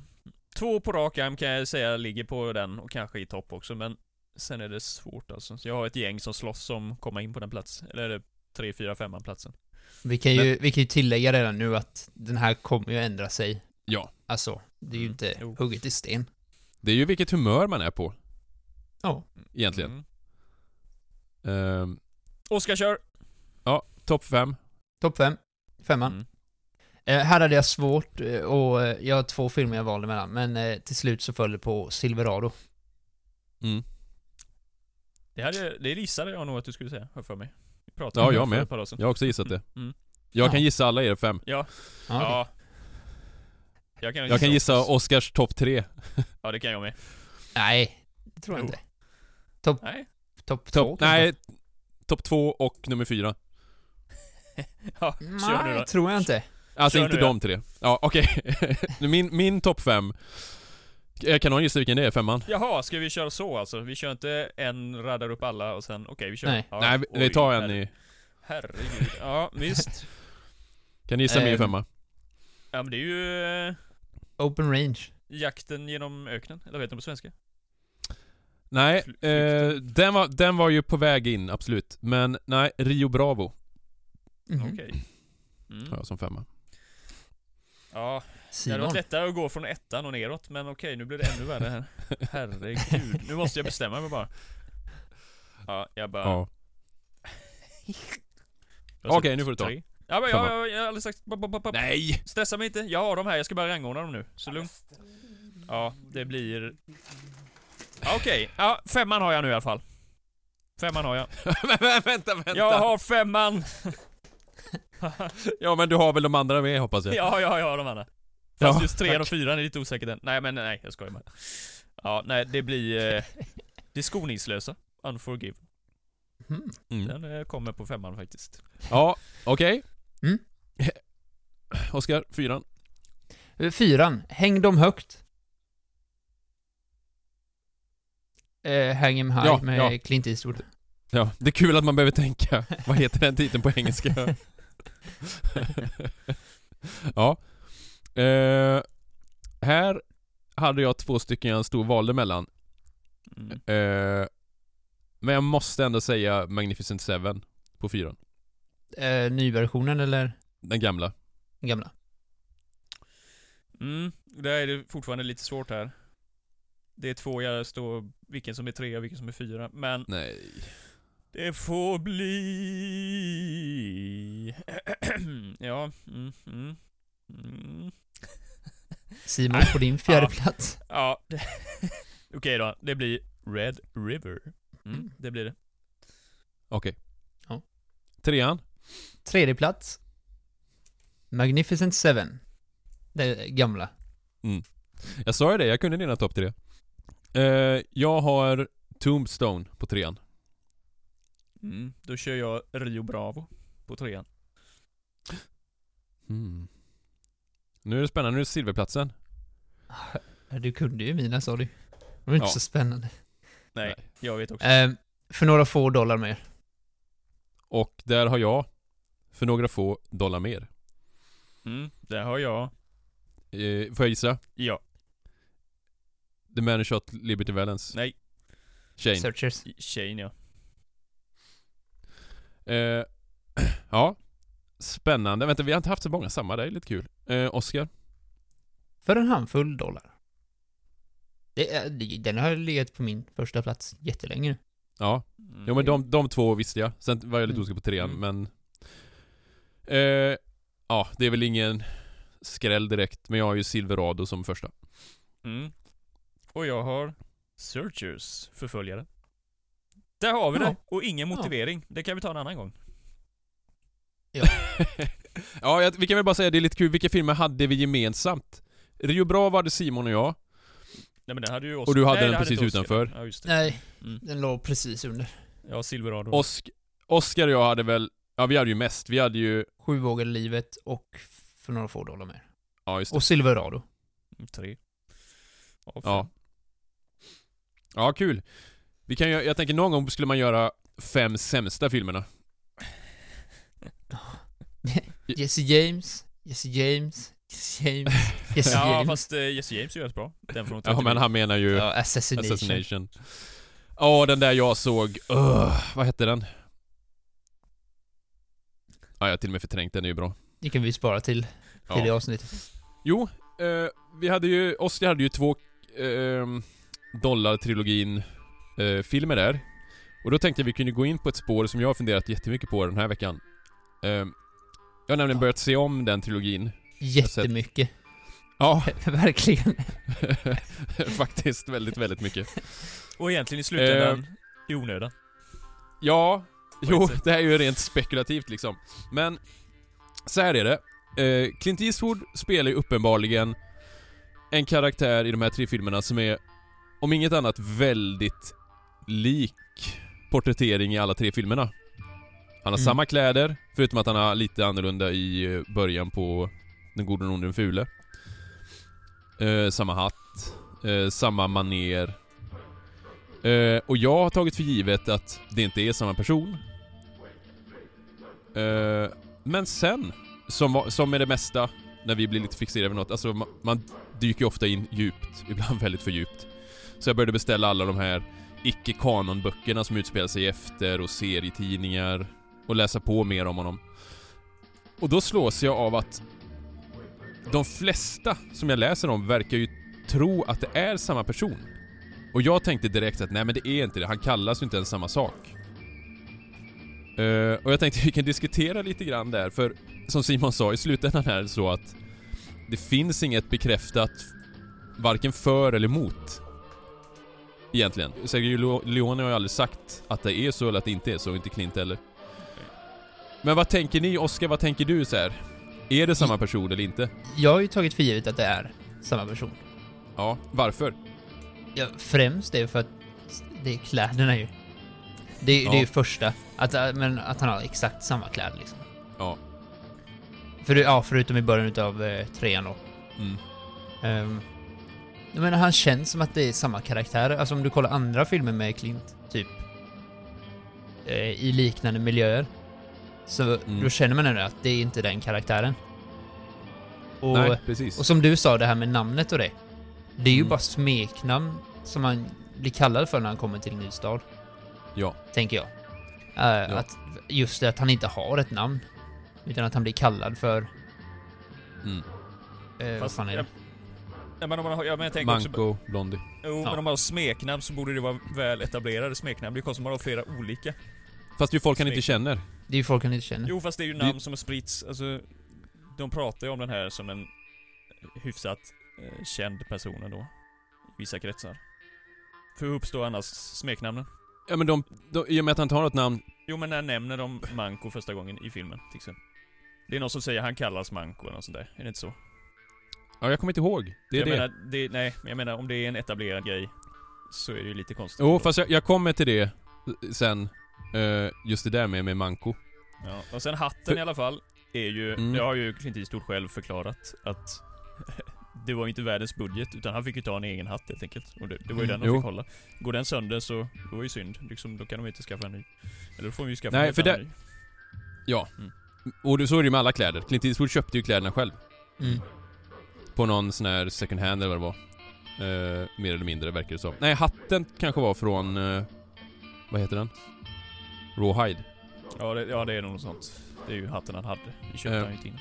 Två på rak arm kan jag säga ligger på den och kanske i topp också, men sen är det svårt alltså. Så jag har ett gäng som slåss om att komma in på den platsen. Eller är det tre, fyra, femman platsen. Vi kan ju, vi kan ju tillägga redan nu att den här kommer ju ändra sig. Ja. Alltså, det är ju Mm, inte jo. hugget i sten. Det är ju vilket humör man är på, Ja. egentligen. Mm. Ehm, Oskar kör! ja, topp fem. Topp fem. Femman. Mm. Eh, här hade jag svårt eh, och eh, jag har två filmer jag valde mellan, men till slut så föll det på Silverado. Mm. Det, hade, det gissade jag nog att du skulle säga, har för mig. Vi pratade Ja, om jag med. Jag har också gissat det. Mm. Jag Ja. kan gissa alla er fem. Ja. Ja, ja. Jag kan, Jag kan gissa också. Oscars topp tre. Ja, det kan jag med. Nej, det tror jag Jo. inte. Topp Nej. top två Topp, nej, topp två och nummer fyra. Ja, kör nu Nej, då. tror jag inte. Alltså Kör inte de tre. Ja, okej. min min topp fem. Kan någon gissa vilken det är, femman? Jaha, ska vi köra så alltså? Vi kör inte en, raddar upp alla och sen, okej vi kör. Nej. Ja, Nej, vi, vi tar en herre- i... Herregud. Ja, visst. Kan ni gissa min Ehm. femma? Ja men det är ju eh, Open range. jakten genom öknen, eller heter den på svenska? Nej, eh, den, var, den var ju på väg in, absolut. Men nej, Rio Bravo Mhm. Okej. Mm. har jag som femma. Ja, det hade Simon. varit lättare att gå från ettan och neråt, men okej nu blir det ännu värre här. Herregud, nu måste jag bestämma mig bara. Ja, jag bara... Ja. Okej, sagt nu får du ta. tre. Ja men jag, jag, jag har aldrig sagt... Nej! Stressa mig inte, jag har dem här, jag ska bara rangordna dem nu. Så lugn. Ja, det blir... Okej, ja, femman har jag nu i alla fall. Femman har jag. Vänta, vänta! Jag har femman! Ja men du har väl de andra med hoppas jag? Ja, ja, jag har de andra. Fast Ja, just trean och fyran är lite osäkert än. Nej men nej, jag skojar bara. Ja, nej det blir... Eh, det är skoningslösa. Unforgive. Mhm. Mm. Den eh, kommer på femman faktiskt. Ja, okej. Mm. Oskar, fyran. Eh, Fyran. Häng dem högt. Eh, hang 'em high Ja, med ja. Clint Eastwood. Ja, det är kul att man behöver tänka. Vad heter den titeln på engelska? ja. Eh, här hade jag två stycken jag stod och valde mellan. Mm. Eh, men jag måste ändå säga Magnificent Seven på fyran. Eh, nyversionen eller Den gamla. den gamla? Mm, där är det fortfarande lite svårt här. Det är två jag står, vilken som är tre och vilken som är fyra, men Nej. Det får bli... ja, mm, mm, mm. Simon på din fjärde Ja. plats. Ja, okej då. Det blir Red River. Mm, Mm. det blir det. Okej. Ja. Trean. Tredje plats. Magnificent Seven. Det gamla. Jag sa ju det, jag kunde dina topp tre. Eh, jag har Tombstone på trean. Mm, då kör jag Rio Bravo på trean. Hmm. Nu är det spännande, nu är det silverplatsen. Du kunde ju mina sa du. Det var inte Ja. så spännande. Nej, jag vet också. Eh, för några få dollar mer. Och där har jag, för några få dollar mer. Mm, där har jag. Eh, får jag gissa? Ja. The Man Who Shot Liberty Valance. Nej. Shane. Searchers. Shane ja. Eh, ja. Spännande. Vänta, vi har inte haft så många samma. Det är lite kul. Eh, Oscar? För en handfull dollar. Det den har legat på min första plats jättelänge. Ja. Mm. Jo men de, de två visste jag. Sen var jag lite Mm. osäker på trean, Mm. men... Eh, ja, det är väl ingen skräll direkt, men jag har ju Silverado som första. Mm. Och jag har Searchers förföljare. Där har vi Ja. det! Och ingen motivering. Det kan vi ta en annan gång. ja, jag, vi kan väl bara säga det är lite kul, vilka filmer hade vi gemensamt? Rio Bravo hade Simon och jag. Nej men den hade ju Oscar. Och du hade Nej, den det precis utanför. Ja just det. Nej, Mm. den låg precis under. Ja, Silverado. Osk, Oscar och jag hade väl, ja vi hade ju mest, vi hade ju, Sju vågor livet och för några få dollar mer. ja just det. Och Silverado. Mm, Tre. Ja, fem. Ja. Ja, kul. Vi kan ju, jag tänker någon gång skulle man göra fem sämsta filmerna. Jesse James, Jesse James, Jesse James, Jesse Ja, James. fast uh, Jesse James är ju rätt bra. Den från Ja men han menar ju Ja, Assassination. Assassination. Ja, den där jag såg, Ugh, vad hette den? Ja, jag har till och med förträngt den, är ju bra. Det kan vi spara till, till det Ja. avsnittet. Jo, eh, vi hade ju, Oscar hade ju två eh, Dollar-trilogin eh, filmer där. Och då tänkte jag vi kunde gå in på ett spår som jag har funderat jättemycket på den här veckan. Eh, jag har nämligen börjat se om den trilogin. Jättemycket. Ja, Verkligen. faktiskt väldigt, väldigt mycket. Och egentligen i slutändan, Eh. i onödan. Ja, På jo, det här är ju rent spekulativt liksom. Men, så här är det. Eh, Clint Eastwood spelar ju uppenbarligen en karaktär i de här tre filmerna som är, om inget annat, väldigt lik porträttering i alla tre filmerna. Han har Mm. samma kläder, förutom att han har lite annorlunda i början på Den gode, den onde, den fule. Eh, samma hatt, eh, samma maner. Eh, och jag har tagit för givet att det inte är samma person. Eh, men sen, som, som med det mesta, när vi blir lite fixerade vid något, alltså man, man dyker ju ofta in djupt, ibland väldigt för djupt. Så jag började beställa alla de här icke-kanonböckerna som utspelar sig efter och serietidningar och läsa på mer om honom. Och då slås jag av att de flesta som jag läser om verkar ju tro att det är samma person. Och jag tänkte direkt att nej men det är inte det, han kallas ju inte ens samma sak. Uh, och jag tänkte vi kan diskutera lite grann där, för som Simon sa, i slutändan är det så att det finns inget bekräftat varken för eller emot. Egentligen. Sergio Leone har ju aldrig sagt att det är så eller att det inte är så, inte Clint heller. Men vad tänker ni, Oscar, vad tänker du så här? Är det samma person eller inte? Jag har ju tagit för givet att det är samma person. Ja, varför? Ja, främst är för att det är kläderna ju. Det, Ja. det är ju första. Att, äh, men att han har exakt samma kläder liksom. Ja. För, ja, förutom i början utav eh, trean då. Mm. Um, jag menar, han känns som att det är samma karaktär. Alltså om du kollar andra filmer med Clint, typ eh, i liknande miljöer. Så Mm. då känner man ändå att det är inte den karaktären. Och, Nej, precis. och som du sa, det här med namnet och det. Det är ju Mm. bara smeknamn som man blir kallad för när han kommer till en ny stad, Ja. tänker jag. Eh, Att just det att han inte har ett namn. Utan att han blir kallad för... Mm. Eh, vad Fast, fan är det? Ja, men om man har, ja, men jag tänker också... Manko, Blondie. Jo, Ja. men om man har smeknamn så borde det vara väl etablerade smeknamn. Det är konstigt om man har flera olika. Fast det är ju folk han inte känner. Det är ju folk han inte känner. Jo, fast det är ju Det- namn som har spritts. Alltså, de pratar ju om den här som en hyfsat eh, känd person ändå. I vissa kretsar. För hur uppstår annars smeknamnen? Ja men de, de, i och med att han inte har något namn, Jo, men när nämner de Manko första gången i filmen, till exempel? Det är någon som säger han kallas Manko eller något sånt där. Är det inte så? Ja jag kommer inte ihåg. Det är jag det. Menar, det nej, men jag menar om det är en etablerad grej så är det ju lite konstigt. Jo, ändå. fast jag, jag kommer till det sen. eh, just det där med, med Manko. Ja, och sen hatten För- i alla fall är ju, Mm. det har ju Clint Eastwood själv förklarat att det var ju inte världens budget, utan han fick ju ta en egen hatt helt enkelt. Och det, det var ju Mm, den de jo. fick hålla. Går den sönder så, det var ju synd. Liksom, då kan de inte skaffa en ny. Eller då får vi ju skaffa Nej, en för det- ny. Ja. Mm. Och så är det ju med alla kläder. Clint Eastwood köpte ju kläderna själv. Mm. På någon sån här second hand eller vad det var. Eh, mer eller mindre verkar det som. Nej, hatten kanske var från... Eh, vad heter den? Rawhide. Ja det, ja, det är nog något sånt. Det är ju hatten han hade. Vi köpte Eh. han ju inte innan.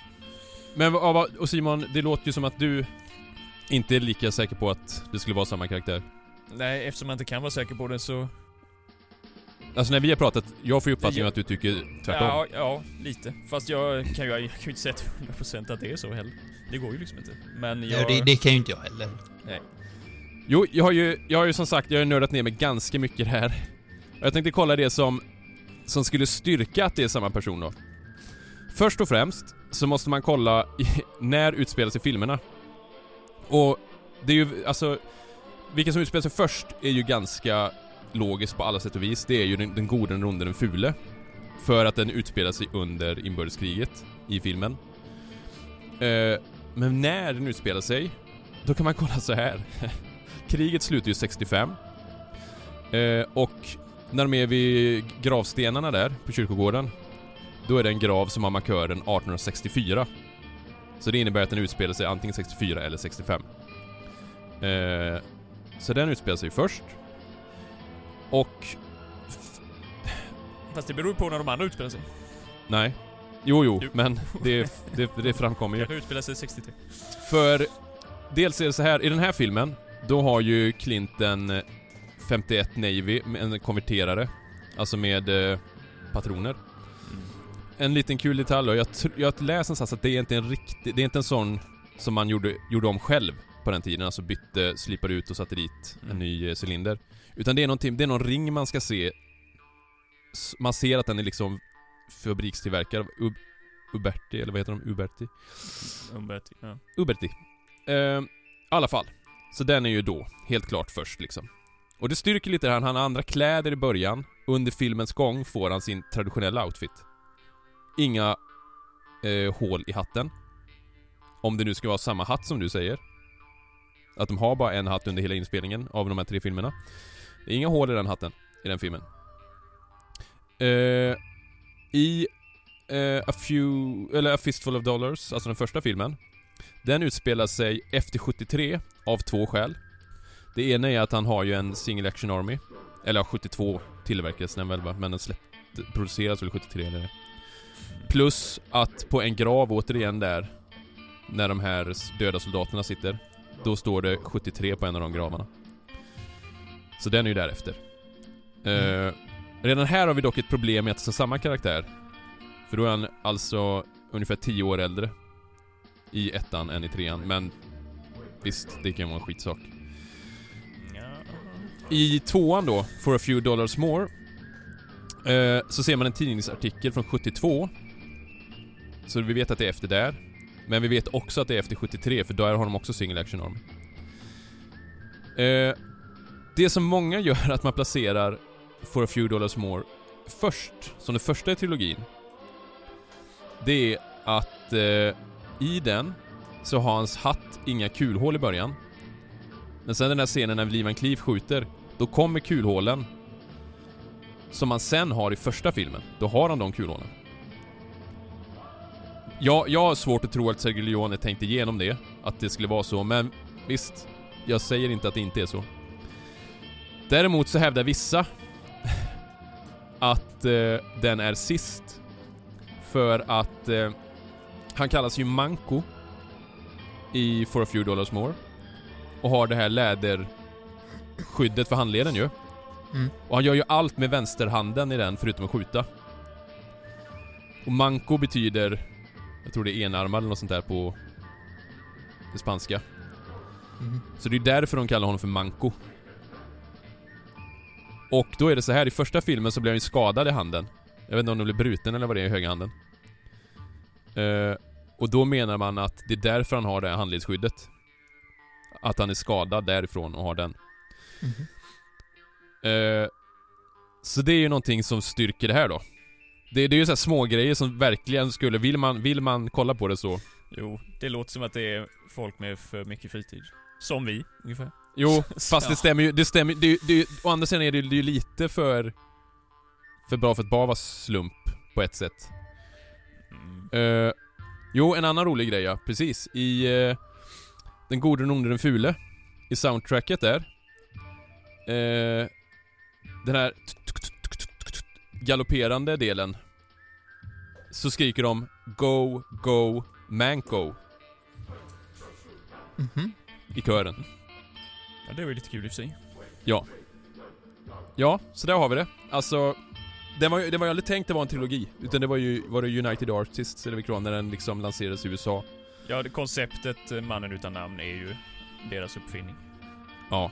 Men vad- och Simon, det låter ju som att du inte är lika säker på att det skulle vara samma karaktär. Nej, eftersom man inte kan vara säker på det så... Alltså när vi har pratat, jag får ju uppfattningen att du tycker tvärtom. Ja, ja, lite. Fast jag kan ju, jag kan ju inte säga till 100% att det är så heller. Det går ju liksom inte. Men jag... Ja, det, det kan ju inte jag heller. Jo, jag har ju, jag har ju som sagt, jag har nördat ner mig ganska mycket här. Och Jag tänkte kolla det som, som skulle styrka att det är samma person då. Först och främst så måste man kolla i, när utspelar sig filmerna. Och det är ju, alltså, vilka som utspelar sig först är ju ganska logiskt på alla sätt och vis. Det är ju den, den gode, den onde, den fule. För att den utspelar sig under inbördeskriget i filmen. Eh, men när den utspelar sig, då kan man kolla så här. Kriget slutar ju 65. Eh, och när de är vid gravstenarna där på kyrkogården, då är det en grav som har markören 1864. Så det innebär att den utspelar sig antingen 64 eller 65. Eh, så den utspelar sig först. Och... Fast det beror ju på när de andra utspelar sig. Nej. Jo, jo, Jo. men det, det, det framkommer ju. Kanske utspelar sig 63. För dels är det så här, i den här filmen, då har ju Clint en eh, 51 Navy, med en konverterare. Alltså med eh, patroner. Mm. En liten kul detalj då, jag, jag har läst någonstans att det är inte en riktig, det är inte en sån som man gjorde, gjorde om själv på den tiden, alltså bytte, slipade ut och satte dit en Mm. ny eh, cylinder. Utan det är någonting, det är någon ring man ska se, man ser att den är liksom fabrikstillverkad av Ub, Uberti, eller vad heter de? Uberti? Umberti, ja. Uberti. Eh, I alla fall. Så den är ju då helt klart först liksom. Och det styrker lite det här, han har andra kläder i början. Under filmens gång får han sin traditionella outfit. Inga eh, hål i hatten. Om det nu ska vara samma hatt som du säger. Att de har bara en hatt under hela inspelningen av de här tre filmerna. Det är inga hål i den hatten, i den filmen. Uh, I uh, A Few, eller A Fistful of Dollars, alltså den första filmen. Den utspelar sig efter 73 av två skäl. Det ena är att han har ju en single action army. Eller ja, 72 tillverkades den väl va? men den släppte, produceras väl 73 eller Plus att på en grav återigen där, när de här döda soldaterna sitter, då står det 73 på en av de gravarna. Så den är ju därefter. Eh, redan här har vi dock ett problem med att det är samma karaktär. För då är han alltså ungefär 10 år äldre i ettan än i trean, men visst, det kan vara en skitsak. I tvåan då, For a few dollars more, eh, så ser man en tidningsartikel från 72. Så vi vet att det är efter där. Men vi vet också att det är efter 73, för där har de också single action army. Eh, det som många gör att man placerar For a few dollars more först, som det första i trilogin, det är att eh, i den så har hans hatt inga kulhål i början. Men sen den där scenen när Lee Van Cleef skjuter, då kommer kulhålen som man sen har i första filmen. Då har han de kulhålen. Ja, jag har svårt att tro att Sergio Leone tänkte igenom det, att det skulle vara så, men visst, jag säger inte att det inte är så. Däremot så hävdar vissa att eh, den är sist för att eh, han kallas ju Manko i For a few dollars more och har det här läderskyddet för handleden ju. Mm. Och han gör ju allt med vänsterhanden i den förutom att skjuta. Och manco betyder, jag tror det är enarmad eller något sånt där på det spanska. Mhm. Så det är därför de kallar honom för manco. Och då är det så här i första filmen så blir han ju skadad i handen. Jag vet inte om den blir bruten eller vad det är i höga handen. Eh, och då menar man att det är därför han har det här handledsskyddet. Att han är skadad därifrån och har den. Mhm. Eh, så det är ju någonting som styrker det här då. Det, det är ju så här små grejer som verkligen skulle, vill man, vill man kolla på det så. Jo, det låter som att det är folk med för mycket fritid. Som vi, ungefär. Jo, fast det stämmer ju, det stämmer det, det, Å andra sidan är det, ju lite för... För bra för att bara vara slump, på ett sätt. Mm. Eh, jo, en annan rolig grej ja, precis. I eh, Den gode, den onde, den fule. I soundtracket där. Eh, den här galopperande delen. Så skriker de Go, Go, Manko Mhm. i kören. Ja, det var ju lite kul i och för sig. Ja, så där har vi det. Alltså, det var, ju- det var ju aldrig tänkt att vara en trilogi. Utan det var ju var det United Artists, eller vilket när den liksom lanserades i USA. Ja, det konceptet eh, Mannen utan namn är ju deras uppfinning. Ja.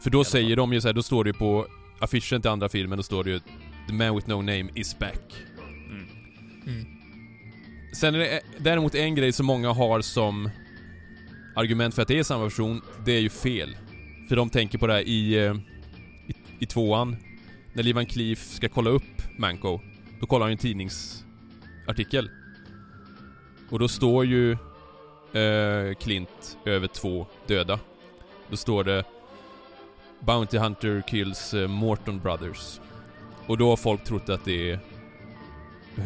För då säger de ju så här, då står det ju på affischen till andra filmen, då står det ju The man with no name is back. Mm. Mm. Sen är det däremot en grej som många har som argument för att det är samma person, det är ju fel. För de tänker på det här i, eh, i, i tvåan, när Lee Van Cleef ska kolla upp Manko, då kollar han ju en tidningsartikel. Och då står ju eh, Clint över två döda. Då står det Bounty Hunter kills eh, Morton Brothers. Och då har folk trott att det är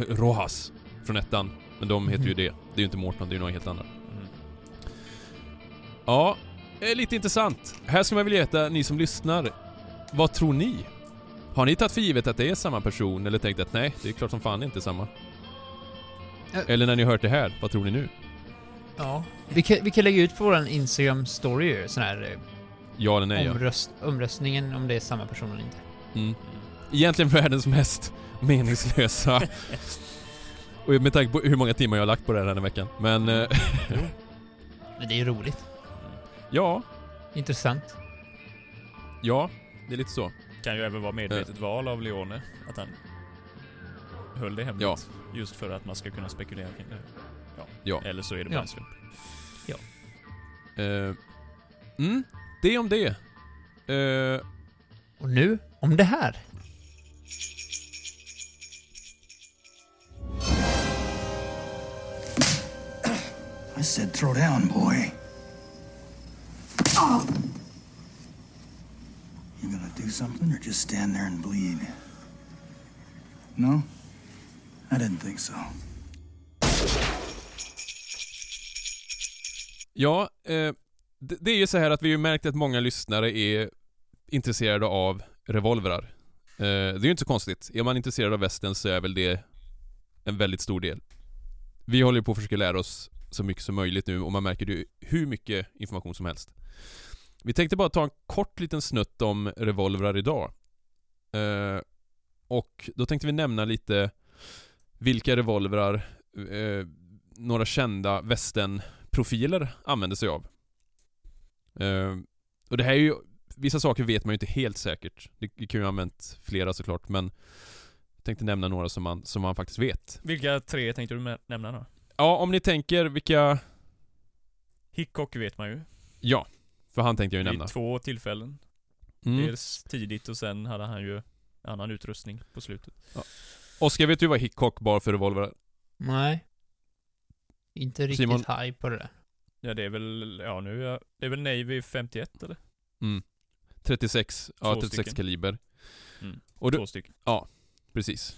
Rojas från ettan. Men de heter ju Mhm. det. Det är ju inte Morton, det är ju något helt annat. Mm. Ja, är lite intressant. Här ska man vilja veta, ni som lyssnar, vad tror ni? Har ni tagit för givet att det är samma person eller tänkt att nej, det är klart som fan inte samma? Ja. Eller när ni har hört det här, vad tror ni nu? Ja. Vi kan, vi kan lägga ut på vår Instagram-story ju, sån här eh, Ja eller nej ja. omröst, omröstningen om det är samma person eller inte. Mm. Egentligen världens mest meningslösa... Och med tanke på hur många timmar jag har lagt på det här den här veckan. Men... eh, Men det är ju roligt. Ja, Intressant. ja, det är lite så. Kan ju även vara medvetet val av Leone, att han höll det hemligt. Ja. Just för att man ska kunna spekulera kring det. Ja. Ja. Eller så är det bara Ja. en slump. Eh, mm, det om det. Eh, Och nu, om det här. I said throw down, boy. Something or just stand there and bleed? No? I didn't think so. Ja, eh, det, det är ju så här att vi har märkt att många lyssnare är intresserade av revolvrar. Eh, det är ju inte så konstigt. Är man intresserad av västern så är väl det en väldigt stor del. Vi håller ju på att försöka lära oss så mycket som möjligt nu och man märker ju hur mycket information som helst. Vi tänkte bara ta en kort liten snutt om revolvrar idag. Eh, och då tänkte vi nämna lite vilka revolvrar eh, några kända västern profiler använder sig av. Eh, och det här är ju, vissa saker vet man ju inte helt säkert. Det, det kan ju ha använt flera såklart, men jag tänkte nämna några som man, som man faktiskt vet. Vilka tre tänkte du nämna då? Ja, om ni tänker vilka... Hickok vet man ju. Ja, för han tänkte jag ju Vid nämna. två tillfällen. Mm. Dels tidigt och sen hade han ju annan utrustning på slutet. Oskar, vet du vad Hickok bar för revolver? Nej. Inte riktigt Simon? high på det där. Ja det är väl, ja nu är jag, det är väl Navy 51 eller? Mm. 36, ja Två 36 stycken. kaliber. Mm. Och du, Två stycken. precis.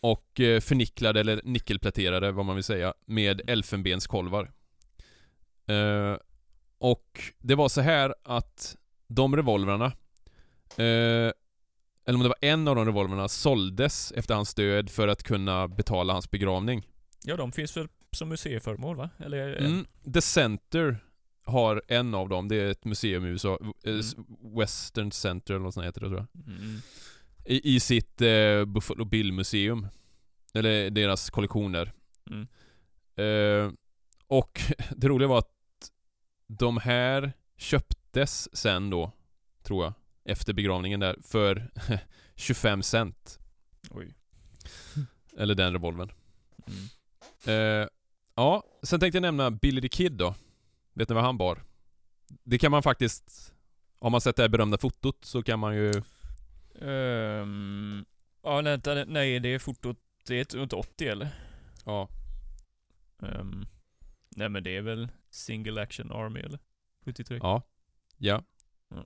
Och eh, förnicklade eller nickelpläterade, vad man vill säga, med elfenbenskolvar. Eh, och det var så här att de revolvrarna, eh, eller om det var en av de revolvrarna, såldes efter hans död för att kunna betala hans begravning. Ja de finns väl som museiföremål va? Eller? en? Mm. The Center har en av dem, det är ett museum i USA, eh, Mm. Western Center eller något sånt heter det tror jag. Mm. I, i sitt eh, Buffalo Bill-museum. Eller deras kollektioner. Mm. Eh, och det roliga var att de här köptes sen då, tror jag, efter begravningen där, för 25 cent. Oj. Eller den revolvern. Mm. Eh, ja, sen tänkte jag nämna Billy the Kid då. Vet ni vad han bar? Det kan man faktiskt... Har man sett det här berömda fotot så kan man ju... Ehm, ja, nej, vänta, nej, det är fotot, det är runt 80 eller? Ja. Ehm, nej men det är väl Single Action Army eller? 73? Ja. Ja. Ja.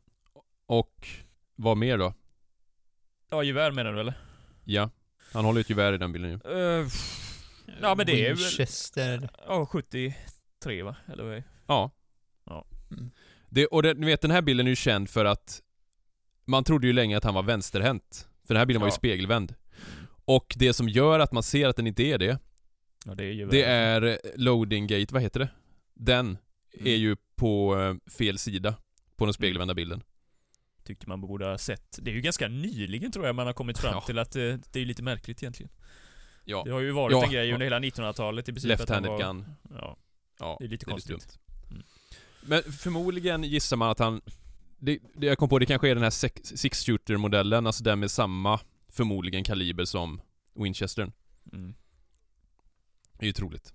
Och vad mer då? Ja, gevär menar du eller? Ja. Han håller ett gevär i den bilden ju. Uh, Ja, men det är väl- Winchester. Ja, 73 va? Eller vad är det? Ja. Ja. Mm. Det, och det, ni vet den här bilden är ju känd för att man trodde ju länge att han var vänsterhänt. För den här bilden var ju Ja. spegelvänd. Och det som gör att man ser att den inte är det, Ja, det är ju det är loading gate, vad heter det? Den Mm. är ju på eh, fel sida på den spegelvända bilden. Tyckte man borde ha sett. Det är ju ganska nyligen tror jag man har kommit fram Ja. till att eh, det är lite märkligt egentligen. Ja. Det har ju varit Ja. en grej under hela 1900-talet i princip. Left-handed var- gun. Ja, Ja, det är lite konstigt. dumt. Mm. Men förmodligen gissar man att han... Det, det jag kom på, det kanske är den här sex- six shooter modellen, alltså den med samma, förmodligen kaliber som Winchestern. Mm. Det är ju troligt.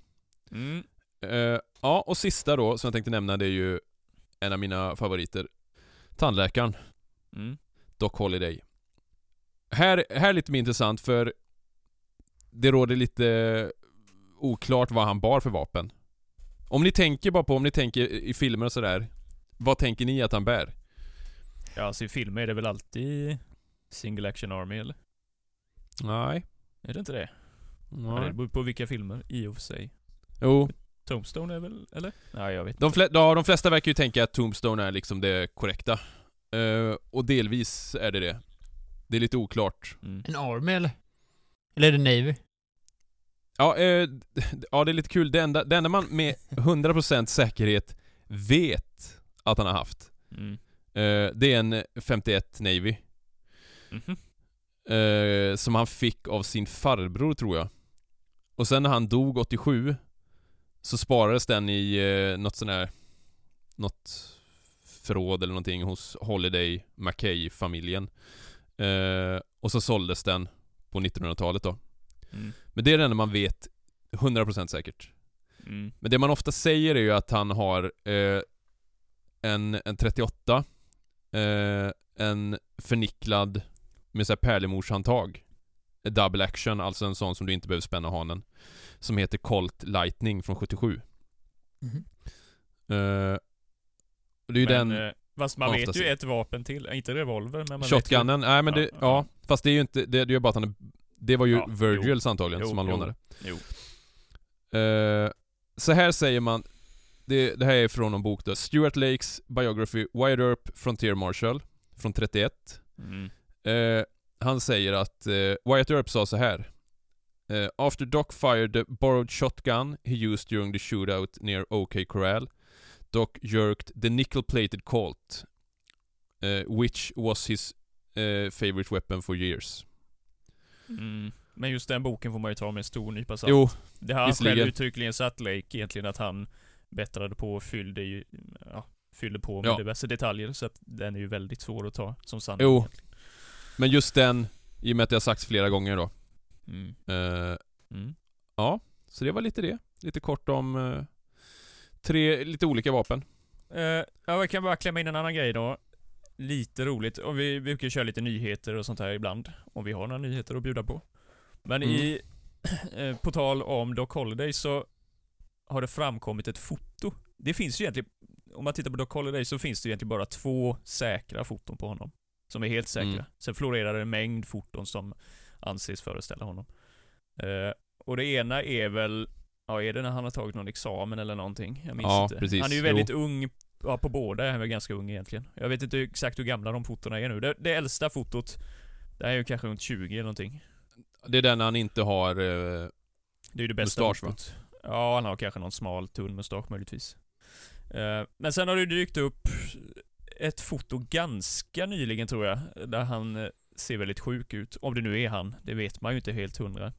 Mm. Eh, ja, och sista då, som jag tänkte nämna, det är ju en av mina favoriter. Tandläkaren, Mm. Doc Holiday. Här, här är lite mer intressant för det råder lite oklart vad han bar för vapen. Om ni tänker bara på, om ni tänker i filmer och sådär, vad tänker ni att han bär? Ja, alltså i filmer är det väl alltid Single Action Army eller? Nej. Är det inte det? Ja, det beror på vilka filmer, i och för sig. Jo. Tombstone är väl, eller? Nej, jag vet De, flä, ja, de flesta verkar ju tänka att Tombstone är liksom det korrekta. Eh, och delvis är det det. Det är lite oklart. Mm. En Army eller? Eller är det Navy? Ja, d- ja, det är lite kul. Det enda, det enda man med 100% säkerhet vet att han har haft, Mm. eh, det är en 51 Navy. Mhm. Eh, som han fick av sin farbror tror jag. Och sen när han dog 87 så sparades den i eh, något sån här något förråd eller någonting hos Holiday Mackay-familjen. Eh, och så såldes den på 1900-talet då. Mm. Men det är det enda man vet 100% säkert. Mm. Men det man ofta säger är ju att han har eh, en, en 38, eh, en förnicklad med så här pärlemorshandtag. Double action, alltså en sån som du inte behöver spänna hanen. Som heter Colt Lightning från 77. Mhm. Eh, och det är ju men, den... eh, fast man man vet ju ett vapen till. Inte revolver, men man Shotgunnen, nej men Ja, det, ja. ja, fast det är ju inte, det, det är bara att han är, Det var ju Ja, Virgils antagligen Jo, som han jo, lånade. Jo. Eh, så här säger man, det, det här är från en bok då, Stuart Lakes Biography, Wyatt Earp Frontier Marshal, från 31. Mm. Eh, han säger att eh, Wyatt Earp sa så här. Eh, After Doc fired the borrowed shotgun he used during the shootout near OK Corral, Doc jerked the nickel-plated Colt, eh, which was his eh, favorite weapon for years. Mm. Men just den boken får man ju ta med en stor nypa salt. Jo, Det har han själv uttryckligen satt Lake egentligen att han bättrade på och fyllde ju, ja, fyllde på med Ja. diverse detaljer så att den är ju väldigt svår att ta som sanning. Jo. egentligen. Men just den, i och med att det har sagts flera gånger då. Mm. Eh, Mm. ja, så det var lite det. Lite kort om eh, tre lite olika vapen. Eh, ja, jag kan bara klämma in en annan grej då. Lite roligt. Och vi, brukar köra lite nyheter och sånt här ibland. Om vi har några nyheter att bjuda på. Men Mm. i, eh, på tal om Doc Holiday så har det framkommit ett foto. Det finns ju egentligen, om man tittar på Doc Holiday så finns det egentligen bara två säkra foton på honom. Som är helt säkra. Mm. Sen florerar det en mängd foton som anses föreställa honom. Eh, och det ena är väl, ja är det när han har tagit någon examen eller någonting? Jag minns Ja, inte. precis. Han är ju väldigt ung, ja på båda är han väl ganska ung egentligen. Jag vet inte exakt hur gamla de fotona är nu. Det, det äldsta fotot, det här är ju kanske runt 20 eller någonting. Det är den han inte har... Eh, Det är ju det bästa Mustasch, fotot. Ja, han har kanske någon smal tunn mustasch möjligtvis. Eh, men sen har det dykt upp ett foto ganska nyligen tror jag, där han eh, ser väldigt sjuk ut. Om det nu är han, det vet man ju inte helt hundra.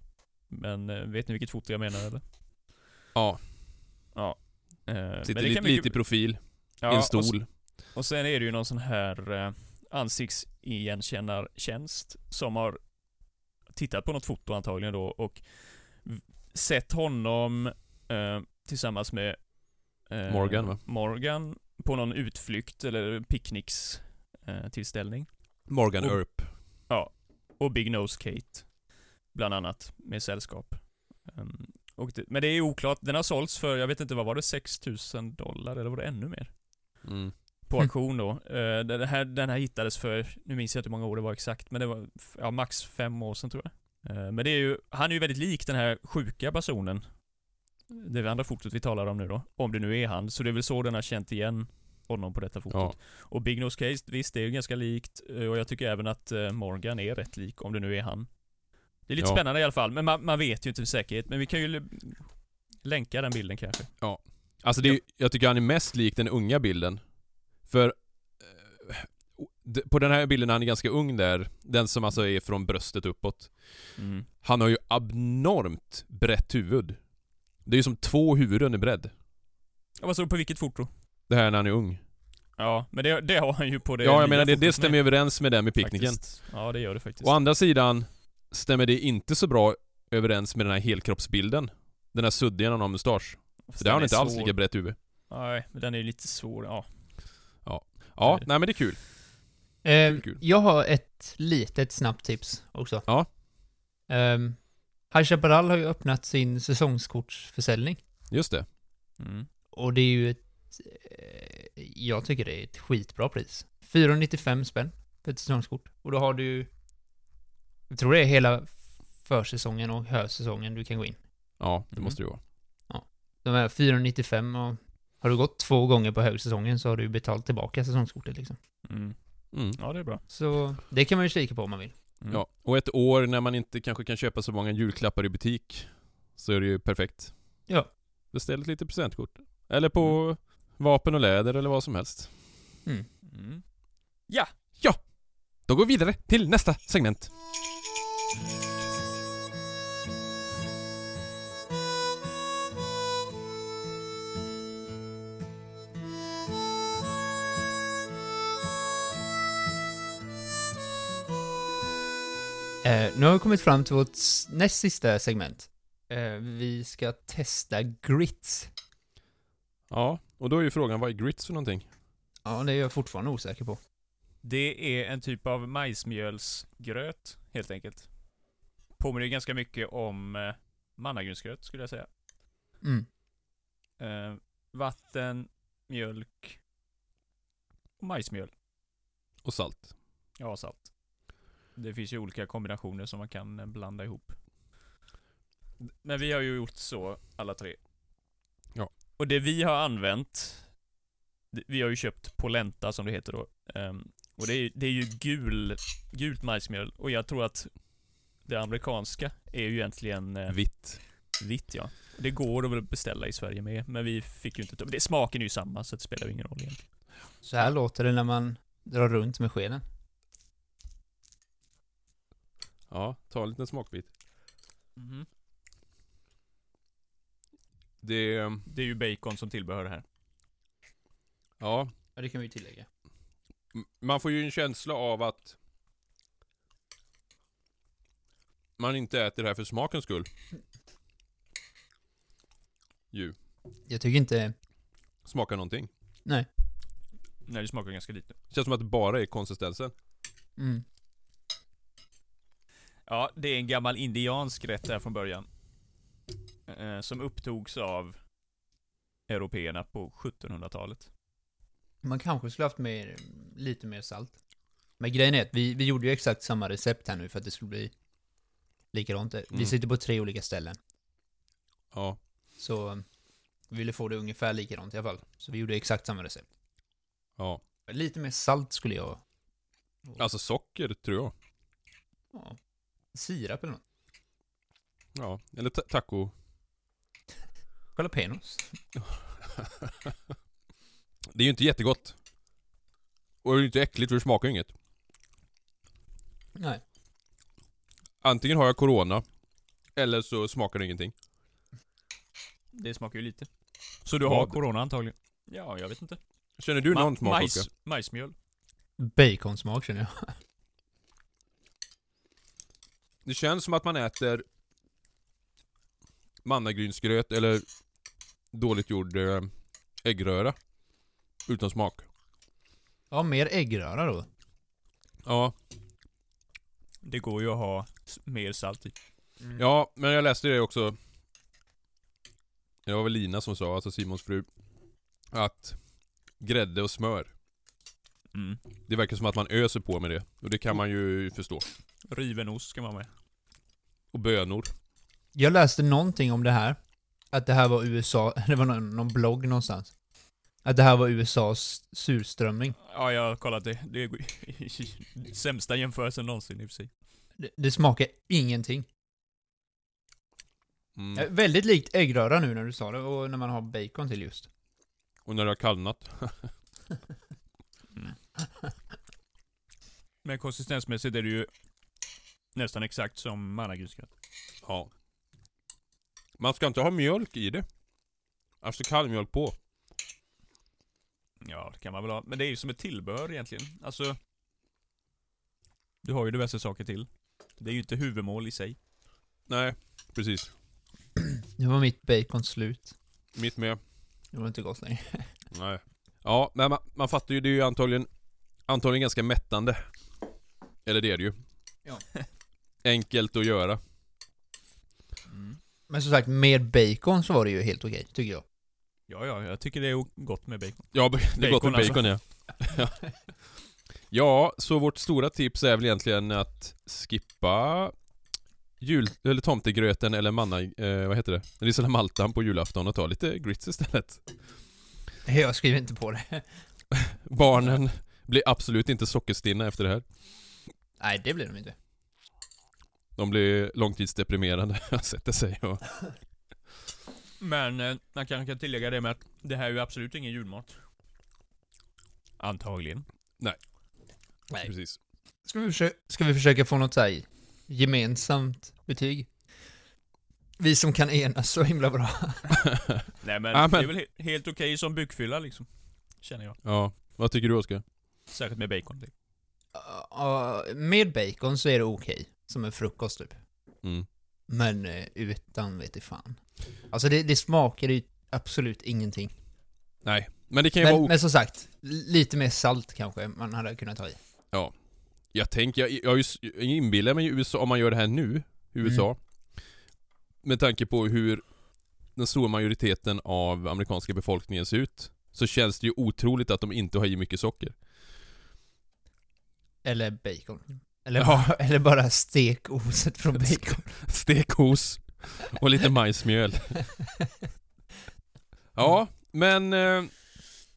Men eh, vet ni vilket foto jag menar eller? ja, Ja. Eh, sitter lite, mycket- i profil. Ja, I en och stol. Och sen är det ju någon sån här eh, ansiktsigenkännartjänst som har tittat på något foto antagligen då och sett honom eh, tillsammans med eh, Morgan, va? Morgan på någon utflykt eller picknicks eh, tillställning. Morgan Och- Earp. Och Big Nose Kate. Bland annat med sällskap. Och det, men det är oklart. Den har sålts för, jag vet inte, vad var det? 6000 dollar eller var det ännu mer? Mm. På auktion då. Eh, den, här, den här hittades för, nu minns jag inte hur många år det var exakt, men det var ja, max fem år sedan tror jag. Eh, Men det är ju, han är ju väldigt lik den här sjuka personen. Det andra fotot vi talar om nu då. Om det nu är han. Så det är väl så den har känt igen honom på detta fotot. Ja. Och Big Nose Case, visst det är ju ganska likt. eh, Och jag tycker även att eh, Morgan är rätt lik, om det nu är han. Det är lite Ja. spännande i alla fall, men man, man vet ju inte med säkerhet. Men vi kan ju länka den bilden kanske. Alltså det är, jag tycker han är mest lik den unga bilden. För eh, på den här bilden han är ganska ung där, den som alltså är från bröstet uppåt. Mm. Han har ju abnormt brett huvud. Det är ju som två huvuden i bredd. Ja, vad står det på vilket foto? Det här när han är ung. Ja, men det, det har han ju på det ja, jag menar det, det stämmer med, överens med den med picknicken. faktiskt. Ja, det gör det faktiskt. Å andra sidan stämmer det inte så bra överens med den här helkroppsbilden. Den här suddiga han har mustasch. För där har han inte är alls svår. lika brett huvud. Nej, men den är ju lite svår. Ja. Ja, Nej. nej men det är kul. Eh, Kul, kul. jag har ett litet snabbt tips också. Ja. Um, High Chaparral har ju öppnat sin säsongskortsförsäljning. Just det. Mm. Och det är ju ett... Eh, jag tycker det är ett skitbra pris. 495 spänn för ett säsongskort. Och då har du. Jag tror det är hela försäsongen och höstsäsongen du kan gå in. Ja, det Mm. måste det ju vara. De är 495 och har du gått två gånger på högsäsongen så har du betalt tillbaka säsongskortet liksom. Mm. Mm. Ja, det är bra. Så det kan man ju kika på om man vill. Mm. Ja, och ett år när man inte kanske kan köpa så många julklappar i butik Så är det ju perfekt. Ja. Beställ ett litet presentkort. Eller på vapen och läder eller vad som helst. Mm. Då går vi vidare till nästa segment Eh, nu har vi kommit fram till vårt näst sista segment. Eh, vi ska testa grits. Ja, och då är ju frågan vad är grits för någonting? Ja, det är jag fortfarande osäker på. Det är en typ av majsmjölsgröt, helt enkelt. Påminner ju ganska mycket om eh, mannagrynsgröt, skulle jag säga. Mm. Eh, vatten, mjölk och majsmjöl. Och salt Ja, salt. Det finns ju olika kombinationer som man kan blanda ihop. Men vi har ju gjort så, alla tre. Ja. Och det vi har använt, det- vi har ju köpt polenta som det heter då. Ehm, och det är, det är ju gul, gult majsmjöl. Och jag tror att det amerikanska är ju egentligen eh, Vitt vitt ja. Det går att beställa i Sverige med, men vi fick ju inte det Smaken är ju samma, så det spelar ju ingen roll egentligen. Så här låter det när man drar runt med skeden. Ja, ta en liten smakbit Mhm. Det... Det är ju bacon som tillbehör det här. Ja, Ja, det kan vi ju tillägga. man får ju en känsla av att man inte äter det här för smakens skull. Ju. Jag tycker inte... Smakar någonting. Nej, det smakar ganska lite. Känns som att det bara är konsistensen. Mm. Ja, det är en gammal indiansk rätt där från början. Eh, som upptogs av européerna på 1700-talet. Man kanske skulle haft mer, lite mer salt. Men grejen är att vi, vi gjorde ju exakt samma recept här nu för att det skulle bli likadant. Vi Mm. sitter på tre olika ställen. Ja. Så vi ville få det ungefär likadant i alla fall. Så vi gjorde exakt samma recept. Ja. Lite mer salt skulle jag... Alltså socker, tror jag. Ja. Sirap eller något. Ja. Eller ta- taco. Jalapenos. Det är ju inte jättegott. Och det är ju inte äckligt för det smakar ju inget. Nej. Antingen har jag corona, eller så smakar det ingenting. Det smakar ju lite. Så du har corona antagligen? Ja, jag vet inte. Känner du någon Ma- smak majs? Majsmjöl. Baconsmak känner jag. Det känns som att man äter mannagrynsgröt eller dåligt gjord eh, äggröra. Utan smak. Ja, mer äggröra då. Ja. Det går ju att ha mer salt i. Ja, men jag läste det också. Det var väl Lina som sa, alltså Simons fru. Att grädde och smör. Mm. Det verkar som att man öser på med det. Och det kan man ju förstå. Riven ost ska man med. Och bönor. Jag läste någonting om det här. Att det här var USA, det var någon, någon blogg någonstans. Att det här var USAs surströmming. Ja, jag har kollat det. Det är sämsta jämförelsen någonsin i och för sig. Det, det smakar ingenting. Mm. Eh, Väldigt likt äggröra nu när du sa det, och när man har bacon till just. Och när det har kallnat. Men konsistensmässigt är det ju nästan exakt som mannagrynsgröt. Ja. Man ska inte ha mjölk i det. Alltså kallmjölk på. Ja, det kan man väl ha. Men det är ju som ett tillbehör egentligen. Alltså... Du har ju diverse saker till. Det är ju inte huvudmål i sig. Nej, precis. Nu var mitt bacon slut. Mitt med. Det var inte gott längre. Nej. Ja, men man, man fattar ju, det är ju antagligen, antagligen ganska mättande. Eller det är det ju. Ja. Enkelt att göra. Men som sagt, med bacon så var det ju helt okej, tycker jag. Ja, ja, jag tycker det är gott med bacon. Ja, det är gott med Bacon, bacon ja. ja, så vårt stora tips är väl egentligen att skippa jul, eller tomtegröten eller manna, eh, vad heter det? Risala maltan på julafton och ta lite grits istället. Jag skriver inte på det. Barnen blir absolut inte sockerstinna efter det här. Nej, det blir de inte. De blir långtidsdeprimerade, sätter sig och... Men eh, man kanske kan tillägga det med att det här är ju absolut ingen julmat. Antagligen. Nej. Precis. Ska vi, försöka, ska vi försöka få något så här gemensamt betyg? Vi som kan enas så himla bra. Nej men, Ja, men- det är väl he- helt okej som byggfylla liksom. Känner jag. Ja, vad tycker du Oskar? Särskilt med bacon. till. Ja, med bacon så är det okej. Som en frukost typ. Mm. Men eh, utan vet jag fan. Alltså det, det smakar ju absolut ingenting. Nej, men det kan ju vara Men, ok- men som sagt, lite mer salt kanske man hade kunnat ta i. Ja. Jag tänker, jag, jag, jag inbillar mig USA, om man gör det här nu, USA. Med tanke på hur den stora majoriteten av amerikanska befolkningen ser ut. Så känns det ju otroligt att de inte har i mycket socker. Eller bacon. Eller, Ja. bara, eller bara stekoset från bacon. Stekos och lite majsmjöl. Ja, men... Eh,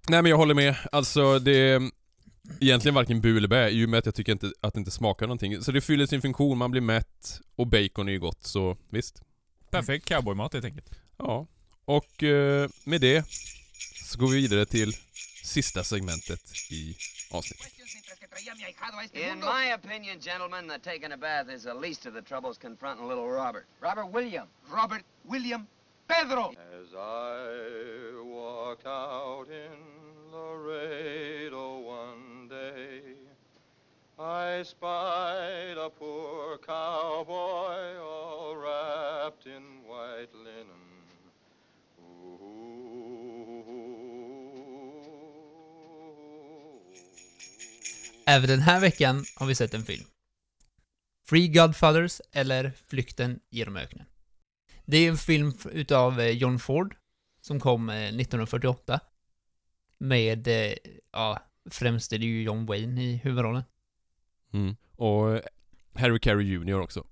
nej men jag håller med. Alltså det... Egentligen varken bu eller bä, i och med att jag tycker inte att det inte smakar någonting. Så det fyller sin funktion, man blir mätt och bacon är ju gott, så visst. Perfekt cowboymat helt enkelt. Ja, och eh, med det så går vi vidare till sista segmentet i avsnittet. In my opinion, gentlemen, that taking a bath is the least of the troubles confronting little Robert. Robert William. Robert William Pedro. As I walked out in Laredo one day, I spied a poor cowboy all wrapped in white linen. Även den här veckan har vi sett en film. Free Godfathers eller Flykten genom öknen. Det är en film utav eh, John Ford som kom eh, 1948. Med, eh, ja, främst är det ju John Wayne i huvudrollen. Mm. Och eh, Harry Carey Jr också.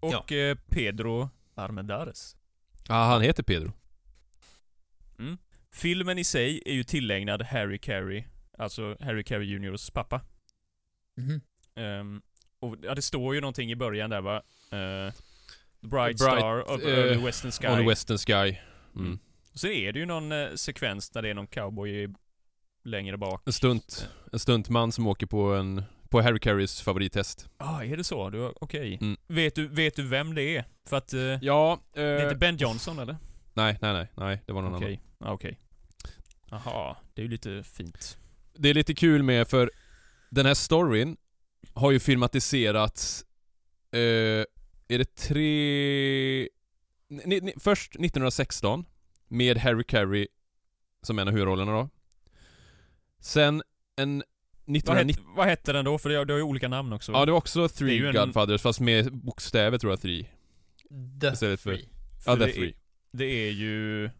Och eh, Pedro Armendares. Ja, han heter Pedro. Mm. Filmen i sig är ju tillägnad Harry Carey, alltså Harry Carey Juniors pappa. Mhm. Ehm, och ja, det står ju någonting i början där va? Uh, the bright, star of eh, uh, the western sky. On the Western Sky. Mm. Och sen är det ju någon eh, sekvens där det är någon cowboy längre bak. En stunt. En stuntman som åker på en... På Harry Careys favorithäst. ah, är det så? Du, Okej. Mm. Vet, du, vet du vem det är? För att... eh, Ja, Det är inte eh, Ben Johnson eller? Nej, nej, nej, nej. Det var någon Okej. annan. Ah, Okej. Jaha, det är ju lite fint. Det är lite kul med för den här storyn har ju filmatiserats... Eh, är det tre... Ni, ni, först 1916 med Harry Carey som en av huvudrollerna då. Sen en... Vad, 1990... het, vad hette den då? För det har, det har ju olika namn också. Ja, det var också Det är Three en- Godfathers fast med bokstäver tror jag, Three. The Istället för... För Ja, det The är- Three. Det är ju...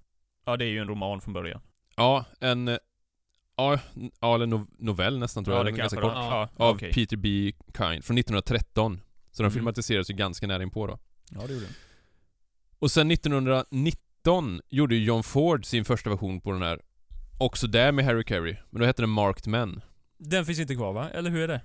Ja, det är ju en roman från början. Ja, en... Ja, ja eller no, novell nästan tror Ja, jag. Den är ganska kort. ja, Av okej. Peter B. Kind från 1913. Så den Mm. filmatiseras ju ganska nära inpå då. Ja, det gjorde den. Och sen 1919 gjorde ju John Ford sin första version på den här. Också där med Harry Carey. Men då hette den Marked Men. Den finns inte kvar va? Eller hur är det?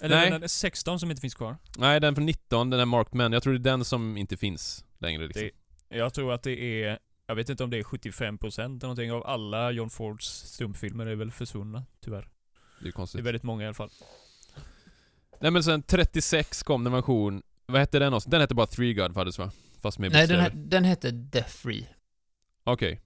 Eller Nej. den är 16 som inte finns kvar? Nej, den från 19, den är Marked Men. Jag tror det är den som inte finns längre liksom. Det, jag tror att det är, jag vet inte om det är 75% eller någonting av alla John Fords stumpfilmer är väl försvunna, tyvärr. Det är Det konstigt. är väldigt många i alla fall. Nej men sen 36 kom det en version, vad hette den också? Den hette bara Three Godfathers va? Fast med Nej, den, den hette Death Free. Okej.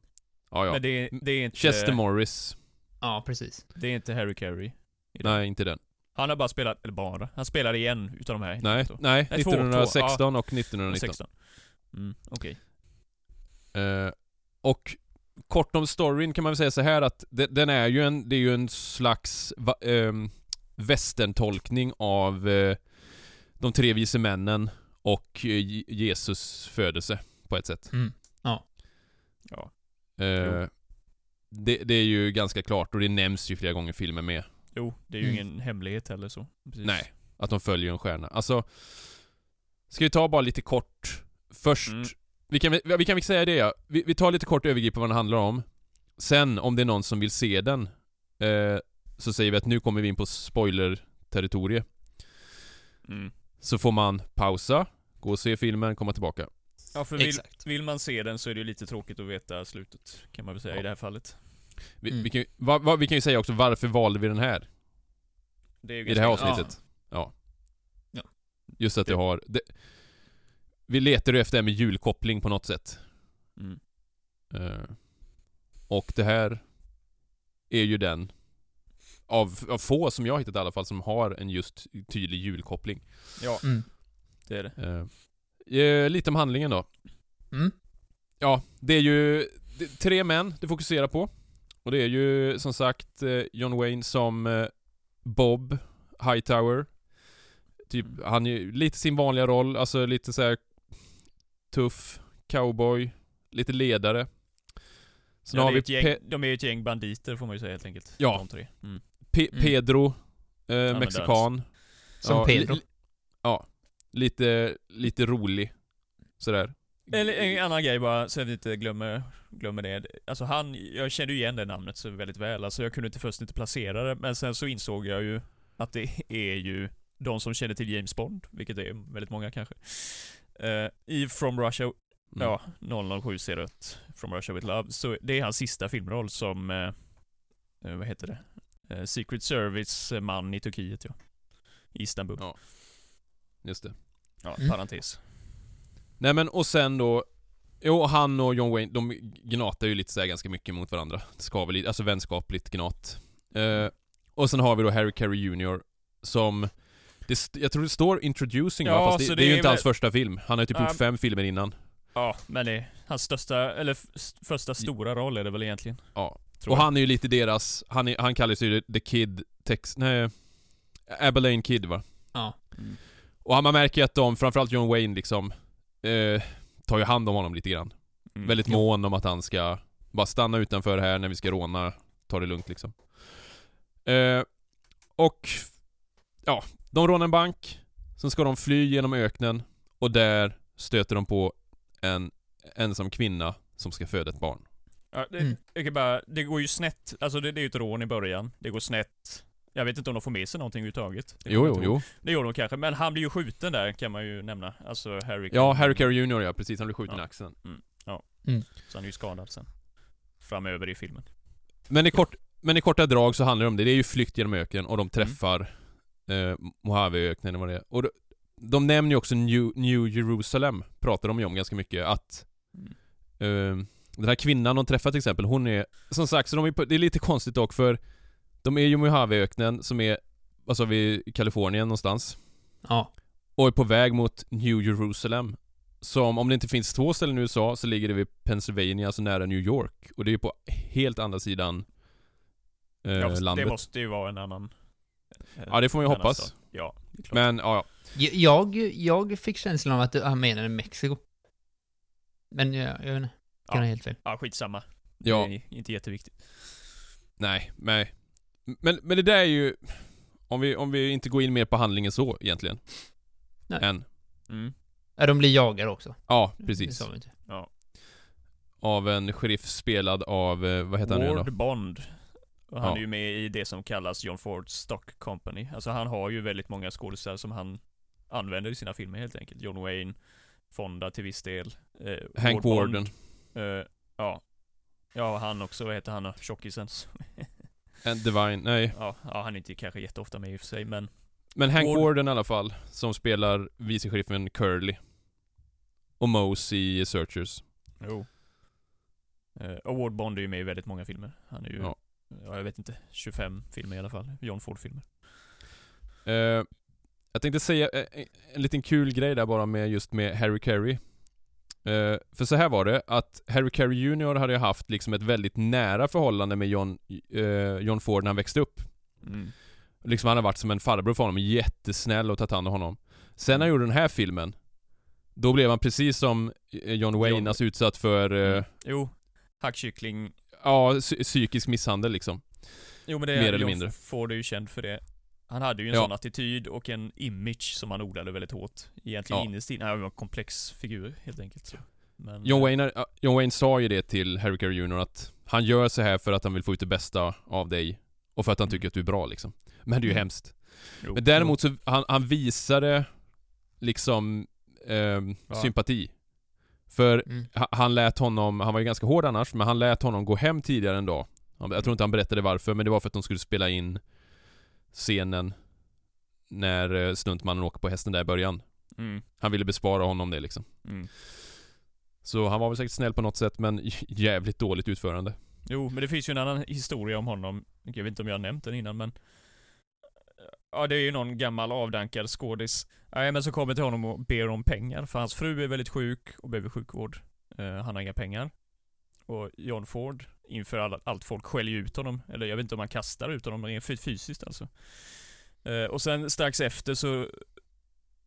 Ja, ja. Men det, är- det är inte... Chester Morris. Ja, precis. Det är inte Harry Carey. den. Nej, inte den. Han har bara spelat, eller bara, han spelade i en utav de här. Nej, nej. Nej, två, 1916 och 1919. 16. Mm, okej. Eh, och kort om storyn kan man väl säga så här att de- den är ju en, det är ju en slags va, västerntolkning av eh, de tre vise männen och eh, Je- Jesus födelse på ett sätt. Mm. Ja. Ja. Eh, det, det är ju ganska klart och det nämns ju flera gånger i filmen med. Jo, det är ju Mm. ingen hemlighet heller så. Precis. Nej, att de följer en stjärna. Alltså, ska vi ta bara lite kort först. Mm. Vi, kan, väl- vi kan väl säga det ja. Vi, vi tar lite kort övergripande vad den handlar om. Sen, om det är någon som vill se den, eh, så säger vi att nu kommer vi in på spoiler-territoriet. Mm. Så får man pausa, gå och se filmen, komma tillbaka. Ja, för vill, vill man se den så är det ju lite tråkigt att veta slutet, kan man väl säga Ja. i det här fallet. Vi, Mm. vi, kan, ju- va, va, vi kan ju säga också, varför valde vi den här? Det är ju I det här avsnittet? Ja. Ja. Just att det Det- har... Det, vi letar ju efter det här med julkoppling på något sätt. Mm. Eh, och det här är ju den av, av få som jag har hittat i alla fall som har en just tydlig julkoppling. Ja, Mm. det är det. Eh, eh, lite om handlingen då. Mm. Ja, det är ju det, tre män det fokuserar på. Och det är ju som sagt eh, John Wayne som eh, Bob Hightower. Typ, Mm. han är ju lite sin vanliga roll, alltså lite så här tuff cowboy, lite ledare. Sen Ja, har det vi gäng, Pe- de är ju ett gäng banditer får man ju säga helt enkelt. Ja. De tre. Mm. Pe- Mm. Pedro, eh, mexikan. Som Ja, Pedro. li- ja, lite, lite rolig. Sådär. Eller en annan grej bara, så jag inte glömmer, glömmer det. Alltså han, jag kände ju igen det namnet så väldigt väl. Alltså jag kunde inte först inte placera det, men sen så insåg jag ju att det är ju de som känner till James Bond, vilket är väldigt många kanske. Eh, I From Russia, Mm. ja, 007 ser ut, From Russia with Love, så det är hans sista filmroll som, eh, eh, vad heter det? Eh, Secret Service-man i Turkiet ja. I Istanbul. Ja. Just det. Ja, Mm. parentes. Nej men och sen då Jo, han och John Wayne, de gnatar ju lite så här ganska mycket mot varandra. Det ska väl lite, alltså vänskapligt gnat. Eh, och sen har vi då Harry Carey Jr. Som det, st- jag tror det står 'introducing' Ja, va? Fast det, det är ju inte hans första film. Han har ju typ Ja. gjort fem filmer innan. Ja, men det är hans största, eller första stora roll är det väl egentligen. Ja. Tror och jag. han är ju lite deras, han, är, han kallas ju The Kid, Tex, nej, Abilene Kid va? Ja. Mm. Och man märker ju att de, framförallt John Wayne liksom, eh, tar ju hand om honom lite grann. Mm. Väldigt mån om att han ska bara stanna utanför här när vi ska råna, ta det lugnt liksom. Eh, och, ja, de rånar en bank, sen ska de fly genom öknen och där stöter de på en ensam kvinna som ska föda ett barn. Ja, det, Mm. jag kan bara, det går ju snett. Alltså det, det är ju ett rån i början. Det går snett. Jag vet inte om de får med sig någonting överhuvudtaget. Jo, jo, jo. Det gör de kanske, men han blir ju skjuten där kan man ju nämna. Alltså Harry Ja, Harry Carey Jr ja, precis. Han blev skjuten Ja. i axeln. Så han är ju skadad sen. Framöver i filmen. Men i, kort, men i korta drag så handlar det om det. Det är ju flykt genom öknen och de träffar eh, Mojaveöknen vad det är. Och de, de nämner ju också New, New Jerusalem, pratar de ju om ganska mycket. Att Mm. eh, den här kvinnan de träffar till exempel, hon är... Som sagt, så de är på, det är lite konstigt dock för de är ju i Mojaveöknen som är, vad sa vi, i Kalifornien någonstans. Ja. Och är på väg mot New Jerusalem. Som, om det inte finns två ställen i USA, så ligger det vid Pennsylvania, alltså nära New York. Och det är ju på helt andra sidan eh, fast landet. det måste ju vara en annan... Ja, det får man ju hoppas. Ja, det är klart. Men, ja, ja. Jag, jag fick känslan av att han menade Mexiko. Men jag, jag vet inte. Kan Ja. ha helt fel. Ja, skitsamma. Ja. Det är inte jätteviktigt. Nej, nej. Men, men det där är ju... Om vi, om vi inte går in mer på handlingen så egentligen. Nej. Än. Mm. Ja, de blir jagade också. Ja, Det precis. sa vi inte. Ja. Av en sheriff spelad av, eh, vad heter han nu Ward då? Bond. Och han Ja. är ju med i det som kallas John Ford Stock Company. Alltså han har ju väldigt många skådespelare som han använder i sina filmer helt enkelt. John Wayne, Fonda till viss del. Eh, Hank Warden. Eh, ja. Ja, han också. Vad heter han då? Tjockisen. And Divine, nej. ja, ja, han är inte kanske jätteofta med i och för sig, men... Men Hank Ward- Warden i alla fall, som spelar vice-sheriffen Curly. Och Mose i Searchers. Jo. Eh, och Ward Bond är ju med i väldigt många filmer. Han är ju, Ja. Ja. jag vet inte, 25 filmer i alla fall. John Ford-filmer. Eh, jag tänkte säga eh, en liten kul grej där bara med just med Harry Carey. Eh, för så här var det, att Harry Carey Jr hade ju haft liksom ett väldigt nära förhållande med John, eh, John Ford när han växte upp. Mm. Liksom han har varit som en farbror för honom, jättesnäll och tagit hand om honom. Sen när han gjorde den här filmen, då blev han precis som John Wayne, John- alltså utsatt för, eh, Jo, hackkyckling. Ja, psy- psykisk misshandel liksom. Jo men det Mer eller mindre. Ford är ju känd för det. Han hade ju en Ja. sån attityd och en image som han odlade väldigt hårt. Egentligen Ja. innerst inne. Han var en komplex figur helt enkelt. Så. Men, John eh, Wayne, John Wayne sa ju det till Harry Carey Jr att han gör så här för att han vill få ut det bästa av dig och för att han Mm. tycker att du är bra liksom. Men det är ju Mm. hemskt. jo, Men däremot så, han, han visade liksom Ja. sympati. För Mm. ha- han lät honom, han var ju ganska hård annars, men han lät honom gå hem tidigare en dag. Jag tror inte han berättade varför, men det var för att de skulle spela in scenen när eh, stuntmannen åker på hästen där i början. Mm, Han ville bespara honom det liksom. mm. Så han var väl säkert snäll på något sätt, men jävligt dåligt utförande. Jo, men det finns ju en annan historia om honom. Jag vet inte om jag har nämnt den innan men... Ja, det är ju någon gammal avdankad skådis. Nej, men så kommer till honom och ber om pengar, för hans fru är väldigt sjuk och behöver sjukvård. Uh, han har inga pengar. Och John Ford, inför all, allt folk, skäller ju ut honom. Eller jag vet inte om han kastar ut honom, rent fysiskt alltså. Uh, och sen strax efter så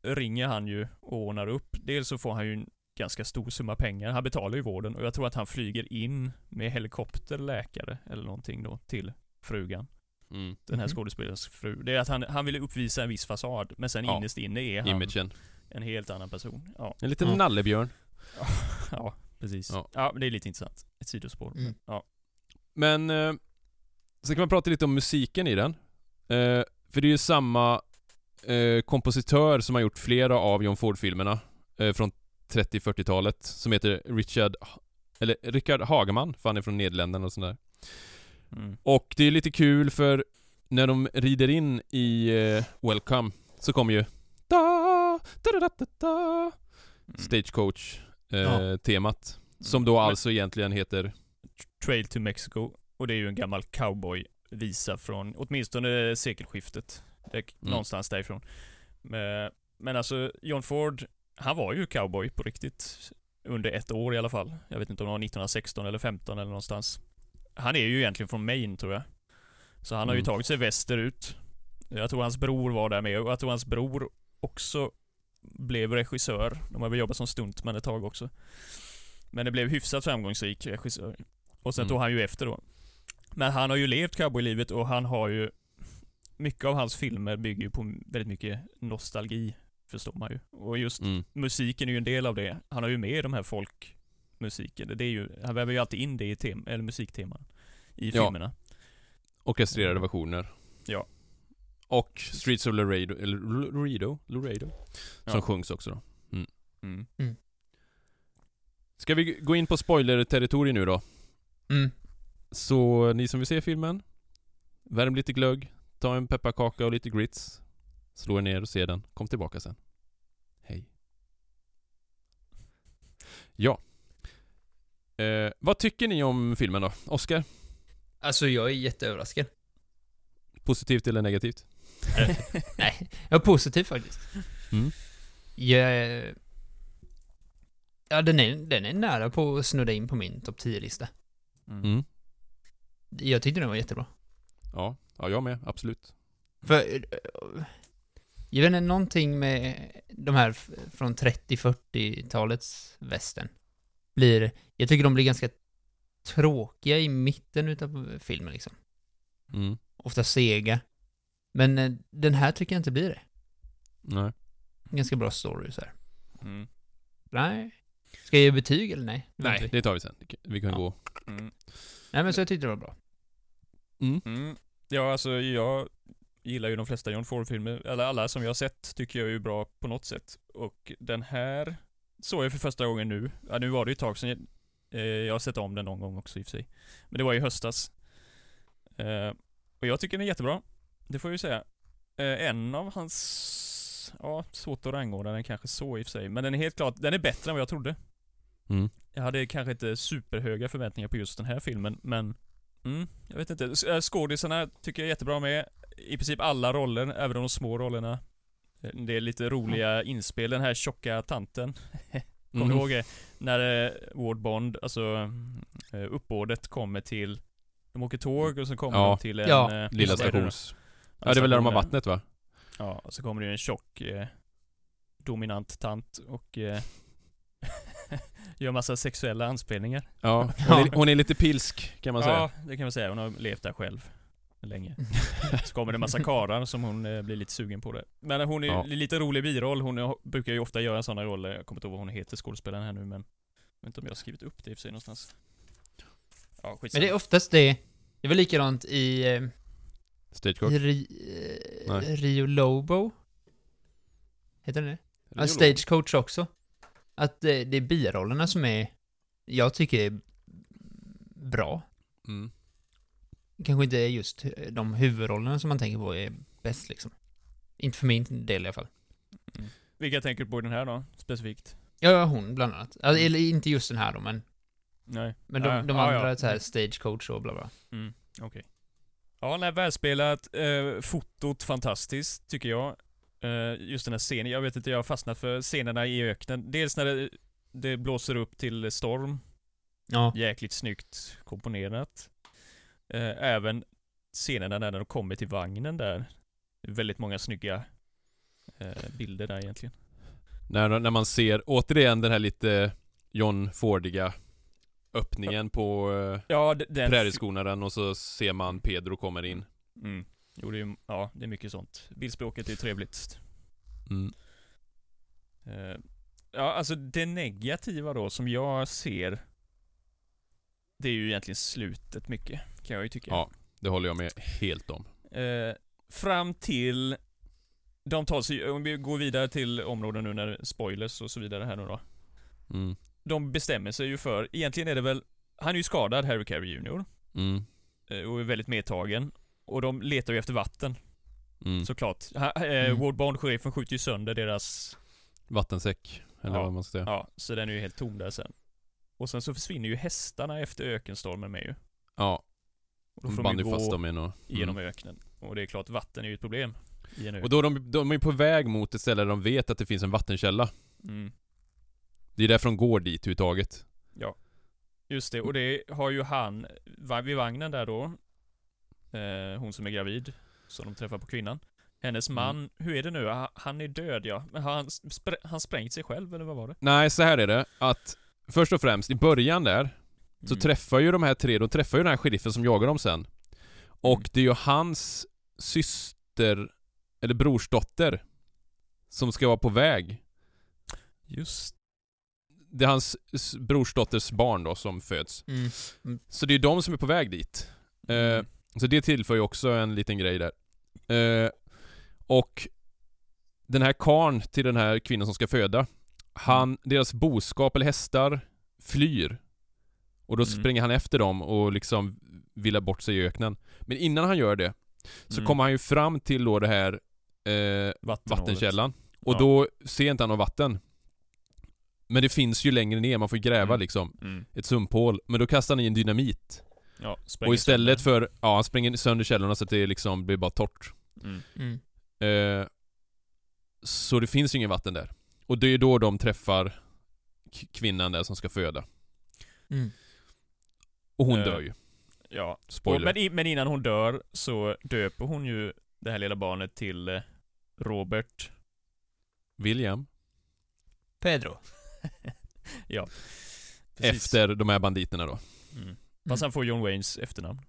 ringer han ju och ordnar upp. Dels så får han ju en ganska stor summa pengar. Han betalar ju vården och jag tror att han flyger in med helikopter, läkare eller någonting då till frugan. Mm. Den här Mhm. skådespelarens fru. Det är att han, han ville uppvisa en viss fasad, men sen Ja. innerst inne är han Imagen. en helt annan person. Ja, En liten Ja. nallebjörn. ja precis. Ja. Ja. men det är lite intressant. Ett sidospår. Mm. Ja. Men, eh, så kan man prata lite om musiken i den. Eh, för det är ju samma eh, kompositör som har gjort flera av John Ford-filmerna eh, från 30-40-talet som heter Richard, eller Richard Hageman, för han är från Nederländerna och sådär. Mm. Och det är lite kul för när de rider in i eh, Welcome så kommer ju da, da, da, da, da, da, Mm. Stagecoach eh, Ja. temat. Som då Men- alltså egentligen heter Trail to Mexico. Och det är ju en gammal cowboy-visa från åtminstone sekelskiftet. Det är Mm. någonstans därifrån. Men, men alltså, John Ford, han var ju cowboy på riktigt. Under ett år i alla fall. Jag vet inte om det var 1916 eller 15 eller någonstans. Han är ju egentligen från Maine tror jag. Så han har ju Mm. tagit sig västerut. Jag tror hans bror var där med och jag tror hans bror också blev regissör. De har väl jobbat som stuntman ett tag också. Men det blev hyfsat framgångsrik regissör. Och sen Mm. tog han ju efter då. Men han har ju levt cowboylivet och han har ju... Mycket av hans filmer bygger ju på väldigt mycket nostalgi, förstår man ju. Och just mm, musiken är ju en del av det. Han har ju med de här folkmusiken. Det är ju, han väver ju alltid in det i tem, eller musikteman i Ja. filmerna. orkestrerade versioner. Ja. Och Streets of Laredo, eller Laredo, Laredo som Ja. sjungs också då. Mm. Ska vi gå in på spoiler-territoriet nu då? Mm. Så ni som vill se filmen, värm lite glögg, ta en pepparkaka och lite grits, slå er ner och se den, kom tillbaka sen. Hej. Ja. Eh, vad tycker ni om filmen då? Oscar? Alltså jag är jätteöverraskad. Positivt eller negativt? Nej, jag är positiv faktiskt. Mm. Jag, ja, den är, den är nära på att snudda in på min topp 10-lista. Mm. Mm. Jag tyckte den var jättebra. Ja, ja jag med, absolut. För, eh, jag vet inte, någonting med de här från 30-40-talets västern blir, jag tycker de blir ganska tråkiga i mitten utav filmen liksom. Mm. Ofta sega. Men eh, den här tycker jag inte blir det. Nej. Ganska bra story så här. Mm. Nej. Ska jag ge betyg eller nej? Det Nej, vi. det tar vi sen. Vi kan Ja. gå... Mm. Nej men så jag tyckte det var bra. Mm. Mm. Ja, alltså jag gillar ju de flesta John Ford-filmer, eller alla som jag har sett tycker jag är ju bra på något sätt. Och den här såg jag för första gången nu. Ja, nu var det ju ett tag sedan jag, eh, jag har sett om den någon gång också i och för sig. Men det var i höstas. Eh, och jag tycker den är jättebra. Det får jag ju säga. Eh, en av hans, ja, svårt att rangordna den kanske så i och för sig. Men den är helt klart, den är bättre än vad jag trodde. Mm. Jag hade kanske inte superhöga förväntningar på just den här filmen, men mm, jag vet inte. Skådisarna tycker jag är jättebra med. I princip alla roller, även de små rollerna. Det är lite roliga inspel. Den här tjocka tanten. Kommer Mhm. du ihåg det? När eh, Ward Bond, alltså eh, uppbådet kommer till de åker tåg och så kommer Ja. de till en... Ja. eh, Lilla stations... Ja, det är väl där de har vattnet va? Ja, och så kommer det ju en tjock eh, dominant tant och eh, gör massa sexuella anspelningar. Ja. Hon är, hon är lite pilsk kan man säga. Ja, det kan man säga. Hon har levt där själv länge. Så kommer det en massa karlar som hon eh, blir lite sugen på det. Men hon är Ja. lite rolig biroll. Hon är, brukar ju ofta göra sådana roller. Jag kommer inte ihåg vad hon heter, skådespelaren här nu, men jag vet inte om jag har skrivit upp det i och för sig någonstans. Ja, Men det är oftast det. Det var likadant i, eh, Stagecoach. i Ri, eh. Rio Lobo. Heter det det? Ja, Stagecoach också. Att det, det är birollerna som är, jag tycker är bra. Mm. Kanske inte är just de huvudrollerna som man tänker på är bäst liksom. Inte för min del i alla fall. Vilka tänker du på i den här då, specifikt? Ja, hon bland annat. Alltså, eller inte just den här då, men, Nej. men de, de ja, andra ja. så här Stagecoach och bla bla. Mm, okej. Ja, nej, välspelat. Eh, fotot fantastiskt, tycker jag. Eh, just den här scenen, jag vet inte, jag har fastnat för scenerna i öknen. Dels när det, det blåser upp till storm. Ja. Jäkligt snyggt komponerat. Eh, även scenerna när de kommer till vagnen där. Väldigt många snygga eh, bilder där egentligen. När, när man ser, återigen den här lite John Fordiga öppningen på eh, Ja, den... prärieskonaden och så ser man Pedro kommer in. Mm. Jo, det är, ja, det är mycket sånt. Bildspråket är trevligt. Mm. Eh, ja, alltså det negativa då som jag ser Det är ju egentligen slutet mycket, kan jag ju tycka. Ja, det håller jag med helt om. Eh, fram till De tar sig, om vi går vidare till områden nu när spoilers och så vidare här nu då. Mm. De bestämmer sig ju för, egentligen är det väl Han är ju skadad, Harry Carey Jr. Mm. eh, Och är väldigt medtagen. Och de letar ju efter vatten, Mm. såklart. Ha, eh, Mm. Ward Bond, sheriffen, skjuter ju sönder deras Vattensäck, eller Ja. vad man ska säga. Ja, så den är ju helt tom där sen. Och sen så försvinner ju hästarna efter ökenstormen med ju. Ja. Och då De får band de ju fast gå dem i något... genom Mm. öknen. Och det är klart, vatten är ju ett problem i en öken. Och då är de, de är på väg mot ett ställe där de vet att det finns en vattenkälla. Mm. Det är därför de går dit överhuvudtaget. Ja. Just det, och det har ju han, vid vagnen där då, eh, hon som är gravid, som de träffar på kvinnan. Hennes Mm. man, hur är det nu? Ha- Han är död ja. Men har han, spr- han sprängt sig själv eller vad var det? Nej, så här är det. Att först och främst, i början där, så Mm. träffar ju de här tre, de träffar ju den här sheriffen som jagar dem sen. Och Mm. det är ju hans syster, eller brorsdotter, som ska vara på väg. Just Det är hans brorsdotters barn då som föds. Mm. Så det är de som är på väg dit. Eh, Mm. så det tillför ju också en liten grej där. Eh, och den här karn till den här kvinnan som ska föda, han, deras boskap eller hästar flyr. Och då Mm. springer han efter dem och liksom villar bort sig i öknen. Men innan han gör det så Mm. kommer han ju fram till då det här eh, vattenkällan. Och Ja. då ser inte han något vatten. Men det finns ju längre ner, man får ju gräva Mm. liksom. Mm. Ett sumphål. Men då kastar han i en dynamit. Ja, Och istället sönder. för, ja han spränger sönder källorna så att det liksom blir bara torrt. Mm. Mm. Eh, så det finns ju ingen vatten där. Och det är då de träffar kvinnan där som ska föda. Och hon Eh, dör ju. Ja. Och, Spoiler. men, i, men innan hon dör så döper hon ju det här lilla barnet till eh, Robert. William. Pedro. ja. Precis. Efter de här banditerna då. Mm. Fast han får John Waynes efternamn.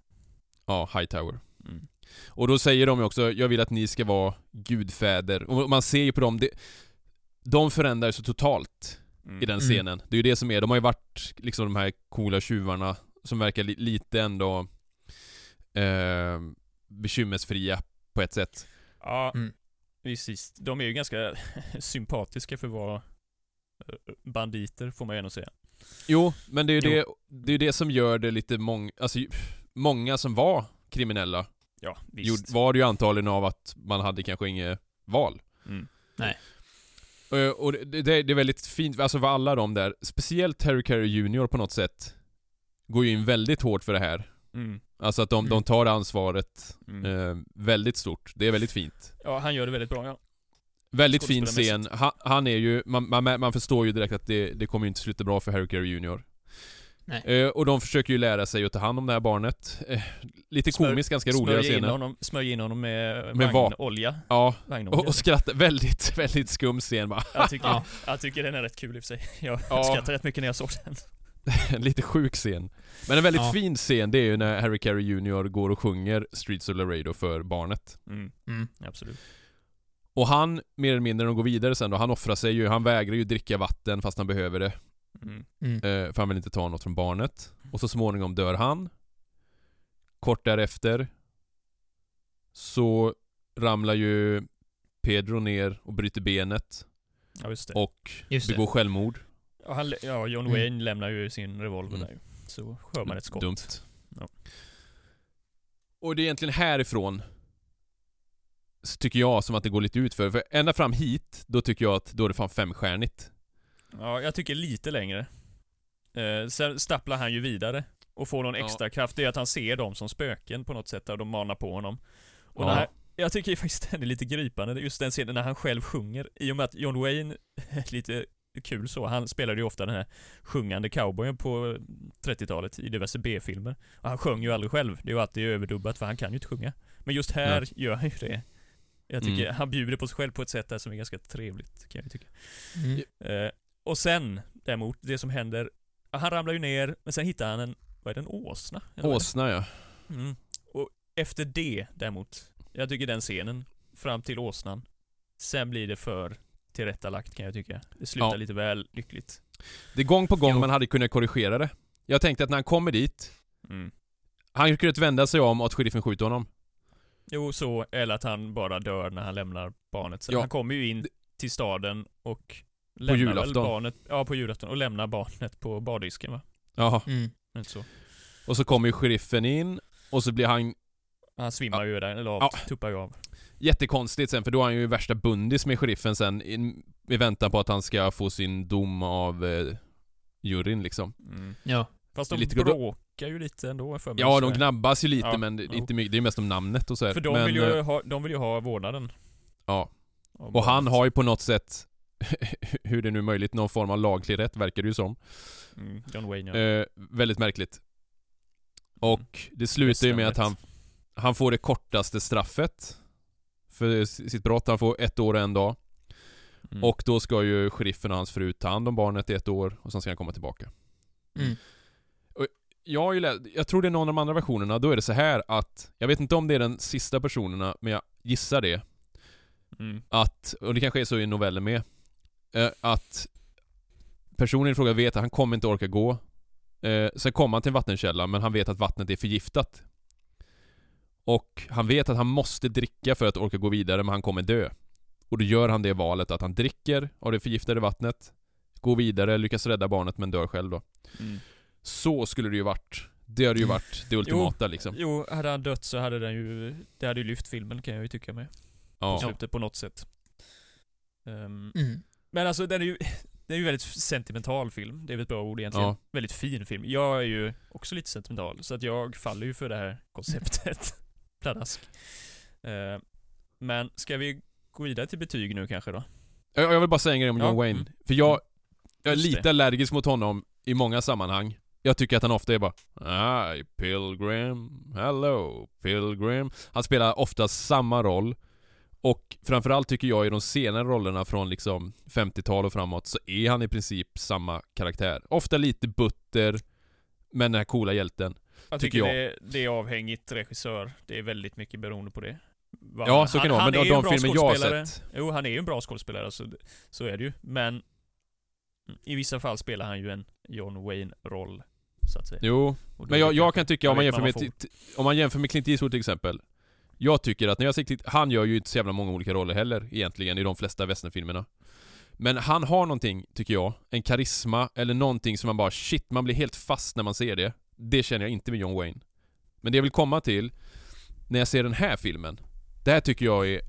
Ja, Hightower. Mm. Och då säger de ju också, jag vill att ni ska vara gudfäder. Och man ser ju på dem, det, de förändrar sig totalt. Mm. i den Mm. scenen. Det är ju det som är, de har ju varit liksom de här coola tjuvarna som verkar li lite ändå eh, bekymmersfria på ett sätt. Ja, Mm. precis. De är ju ganska sympatiska för att vara eh, banditer, får man ju ändå säga. Jo, men det är ju det, det, är det som gör det lite många, alltså många som var kriminella Ja, visst. gjorde, var det ju antagligen av att man hade kanske inget val. Mm. Eh, Och det, det, det är väldigt fint, alltså för alla de där, speciellt Harry Carey Jr på något sätt, går ju in väldigt hårt för det här. Mm. Alltså att de, de Mm. tar det ansvaret Mm. eh, väldigt stort. Det är väldigt fint. Ja, han gör det väldigt bra, ja. Väldigt fin scen. Han, han är ju, man, man, man förstår ju direkt att det, det kommer ju inte sluta bra för Harry Carey Jr. Eh, och de försöker ju lära sig att ta hand om det här barnet. Eh, lite Smör- komiskt, ganska roliga scener. smörja in honom med, Med va- vagnolja. Ja, Vagnolja. och, och skratta. Väldigt, väldigt skum scen bara. Jag tycker, Ja. jag tycker den är rätt kul i och för sig. Jag Ja. skrattade rätt mycket när jag såg den. En lite sjuk scen. Men en väldigt Ja. fin scen, det är ju när Harry Carey Jr går och sjunger Streets of Laredo för barnet. Mm, Mm. absolut. Och han, mer eller mindre, när de går vidare sen då, han offrar sig ju, han vägrar ju dricka vatten fast han behöver det. Mm. Mm. Eh, för han vill inte ta något från barnet. Och så småningom dör han. Kort därefter så ramlar ju Pedro ner och bryter benet Ja, just det. och Just det. begår självmord. Ja, han, ja John Mm. Wayne lämnar ju sin revolver Mm. där. Så hör man ett skott. Dumt. Ja. Och det är egentligen härifrån så tycker jag som att det går lite ut för. För ända fram hit, då tycker jag att då är det fan femstjärnigt. Ja, jag tycker lite längre. Eh, sen stapplar han ju vidare och får någon Ja. extra kraft. Det är att han ser dem som spöken på något sätt och de manar på honom. Och Ja. den här, jag tycker faktiskt den är lite gripande, just den scenen när han själv sjunger. I och med att John Wayne, lite kul så, han spelade ju ofta den här sjungande cowboyen på 30-talet i diverse B-filmer. Och han sjöng ju aldrig själv, det är ju alltid överdubbat för han kan ju inte sjunga. Men just här gör han ju det. Jag tycker Mm. han bjuder på sig själv på ett sätt där som är ganska trevligt, kan jag tycka. Mm. Eh, och sen, däremot, det som händer, han ramlar ju ner, men sen hittar han en, vad är det, en åsna? Åsna ja. Mm. Och efter det, däremot, jag tycker den scenen, fram till åsnan, sen blir det för tillrättalagt kan jag tycka. Det slutar Ja. lite väl lyckligt. Det är gång på gång Jo. man hade kunnat korrigera det. Jag tänkte att när han kommer dit, Mm. han kunde vända sig om och att sheriffen skjuter honom. Jo, så, eller att han bara dör när han lämnar barnet. Sen Ja. Han kommer ju in till staden och lämnar väl julafton. barnet, ja på julafton, och lämnar barnet på bardisken va? Jaha. Mm. Inte så. Och så kommer ju sheriffen in, och så blir han Han svimmar ju där, eller av, Ja. tuppar ju av. jättekonstigt sen, för då är han ju värsta bundis med sheriffen sen, i, i väntan på att han ska få sin dom av eh, juryn liksom. Mm. Ja. Fast de Lite- bråkar ju lite ändå för mig. Ja, de gnabbas ju lite Ja, men det, jo. inte mycket, det är mest om namnet och så här. För de, men, vill ju eh, ha, de vill ju ha vårdnaden. Ja. Och han har ju på något sätt, hur det nu är möjligt, någon form av laglig rätt verkar det ju som. Mm, John Wayne ja. Eh, väldigt märkligt. Och det slutar ju med att han, han får det kortaste straffet för sitt brott. Han får ett år och en dag. Mm. Och då ska ju sheriffen och hans fru ta hand om barnet i ett år och sen ska han komma tillbaka. Mm. Jag har ju läst, jag tror det är någon av de andra versionerna, då är det så här att, jag vet inte om det är den sista personerna, men jag gissar det. Mm. Att, och det kanske är så i novellen med, eh, att personen i fråga vet att han kommer inte orka gå. Eh, sen kommer han till en vattenkälla, men han vet att vattnet är förgiftat. Och han vet att han måste dricka för att orka gå vidare, men han kommer dö. Och då gör han det valet att han dricker av det förgiftade vattnet, går vidare, lyckas rädda barnet men dör själv då. Mm. Så skulle det ju varit. Det hade ju varit det ultimata liksom. Jo, hade han dött så hade den ju, det hade ju lyft filmen kan jag ju tycka med. På Ja. slutet på något sätt. Ehm, Mm. Men alltså den är ju, det är ju väldigt sentimental film. Det är väl ett bra ord egentligen. Ja. Väldigt fin film. Jag är ju också lite sentimental, så att jag faller ju för det här konceptet. Pladask. Eh, men ska vi gå vidare till betyg nu kanske då? Jag jag vill bara säga en grej om Ja, John Wayne. mm. För jag, jag är Just lite det. allergisk mot honom i många sammanhang. Jag tycker att han ofta är bara Hi Pilgrim, hello Pilgrim. Han spelar ofta samma roll. Och framförallt tycker jag i de senare rollerna från liksom 50-tal och framåt så är han i princip samma karaktär. Ofta lite butter, men den här coola hjälten. Jag Tycker tycker jag. Det, det är avhängigt regissör. Det är väldigt mycket beroende på det. Vad Ja, så kan det vara, men de- de filmer jag har sett. Jo, han är ju en bra skådespelare, så, så är det ju. Men I vissa fall spelar han ju en John Wayne-roll, så att säga. Jo, men jag, jag kan tycka om man, jämför vad med, om man jämför med Clint Eastwood till exempel. Jag tycker att när jag ser Clint, han gör ju inte så jävla många olika roller heller egentligen i de flesta westernfilmerna. Men han har någonting, tycker jag, en karisma eller någonting som man bara shit, man blir helt fast när man ser det. Det känner jag inte med John Wayne. Men det jag vill komma till, när jag ser den här filmen, det här tycker jag är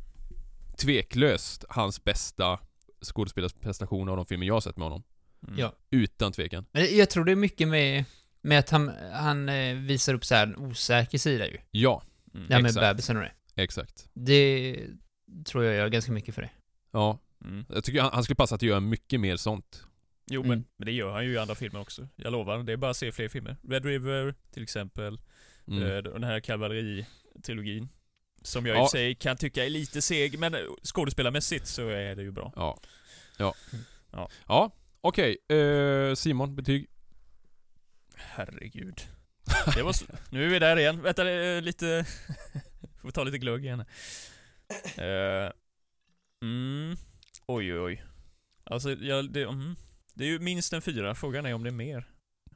tveklöst hans bästa skådespelarprestation av de filmer jag har sett med honom. Mm. Ja. Utan tvekan. Men jag tror det är mycket med, med att han, han eh, visar upp så här en osäker sida ju. Ja, Mm. Det här med exakt. bebisen och det. exakt. Det tror jag gör ganska mycket för det. Ja, Mm. jag tycker han, han skulle passa att göra mycket mer sånt. Jo, Mm. men, men det gör han ju i andra filmer också. Jag lovar. Det är bara att se fler filmer. Red River, till exempel. Mm. Eh, Den här kavalleritrilogin. Som jag i Ja. och för sig kan tycka är lite seg, men skådespelarmässigt så är det ju bra. Ja. Ja. Ja. Ja, okej. Eh, Simon, betyg? Herregud. Det var. Nu är vi där igen. Vänta, eh, lite... Får ta lite glögg igen. Eh, mm. Oj, oj, oj. Alltså, jag, det, mm. Det är ju minst en fyra. Frågan är om det är mer.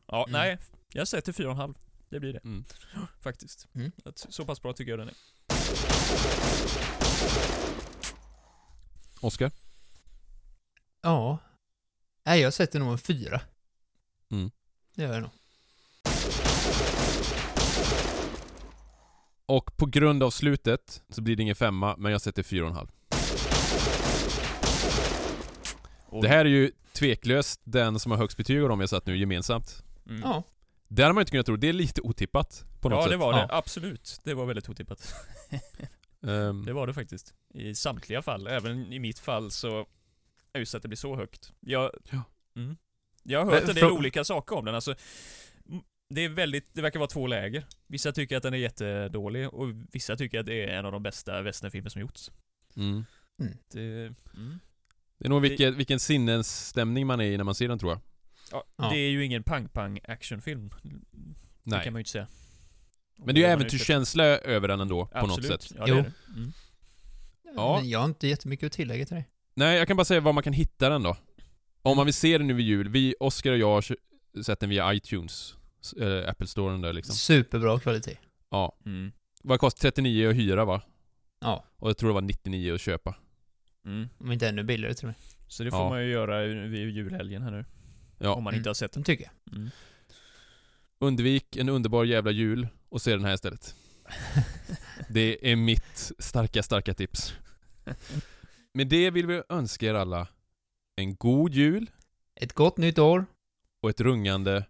Ja, Mm. nej. Jag sätter fyra och en halv. Det blir det. Mm. Faktiskt. Mm. Så pass bra tycker jag den är. Oskar? Ja. Nej, jag sätter nog en fyra. Mm. Det gör jag nog. Och på grund av slutet så blir det ingen femma, men jag sätter fyra och en halv. Och, Det här är ju tveklöst den som har högst betyg av dem jag satt nu gemensamt. mm. Ja. Det hade man inte kunnat tro. Det är lite otippat på något Ja, sätt. det var det. Ja. Absolut. Det var väldigt otippat. Ehm, Det var det faktiskt. I samtliga fall. Även i mitt fall så... Just att det blir så högt. Jag... Ja. Mm. Jag har hört Men en del för- olika saker om den. Alltså, det är väldigt... Det verkar vara två läger. Vissa tycker att den är jättedålig och vissa tycker att det är en av de bästa westernfilmer som gjorts. mm. Det, mm. Det är nog vilken, vilken sinnesstämning man är i när man ser den tror jag. ja, Ja. det är ju ingen pang-pang actionfilm. Det Nej. kan man ju inte säga. Men det är ju äventyrskänsla över den ändå, på något Absolut. sätt. Ja, det Jo. är det. Mm. Ja. Men jag har inte jättemycket att tillägga till det. Nej, jag kan bara säga var man kan hitta den då. Om man vill se den nu vid jul, vi, Oskar och jag har sett den via iTunes, eh, Apple Storen där liksom. Superbra kvalitet. Ja. Mm. Vad kostar 39 att hyra va? Ja. Och jag tror det var 99 att köpa. Mm. Om inte ännu billigare till och med. Så det får Ja. man ju göra vid julhelgen här nu. Ja. Om man Mm. inte har sett den. Det tycker jag. Mm. Undvik en underbar jävla jul och se den här istället. Det är mitt starka, starka tips. Med det vill vi önska er alla en god jul Ett gott nytt år. och ett rungande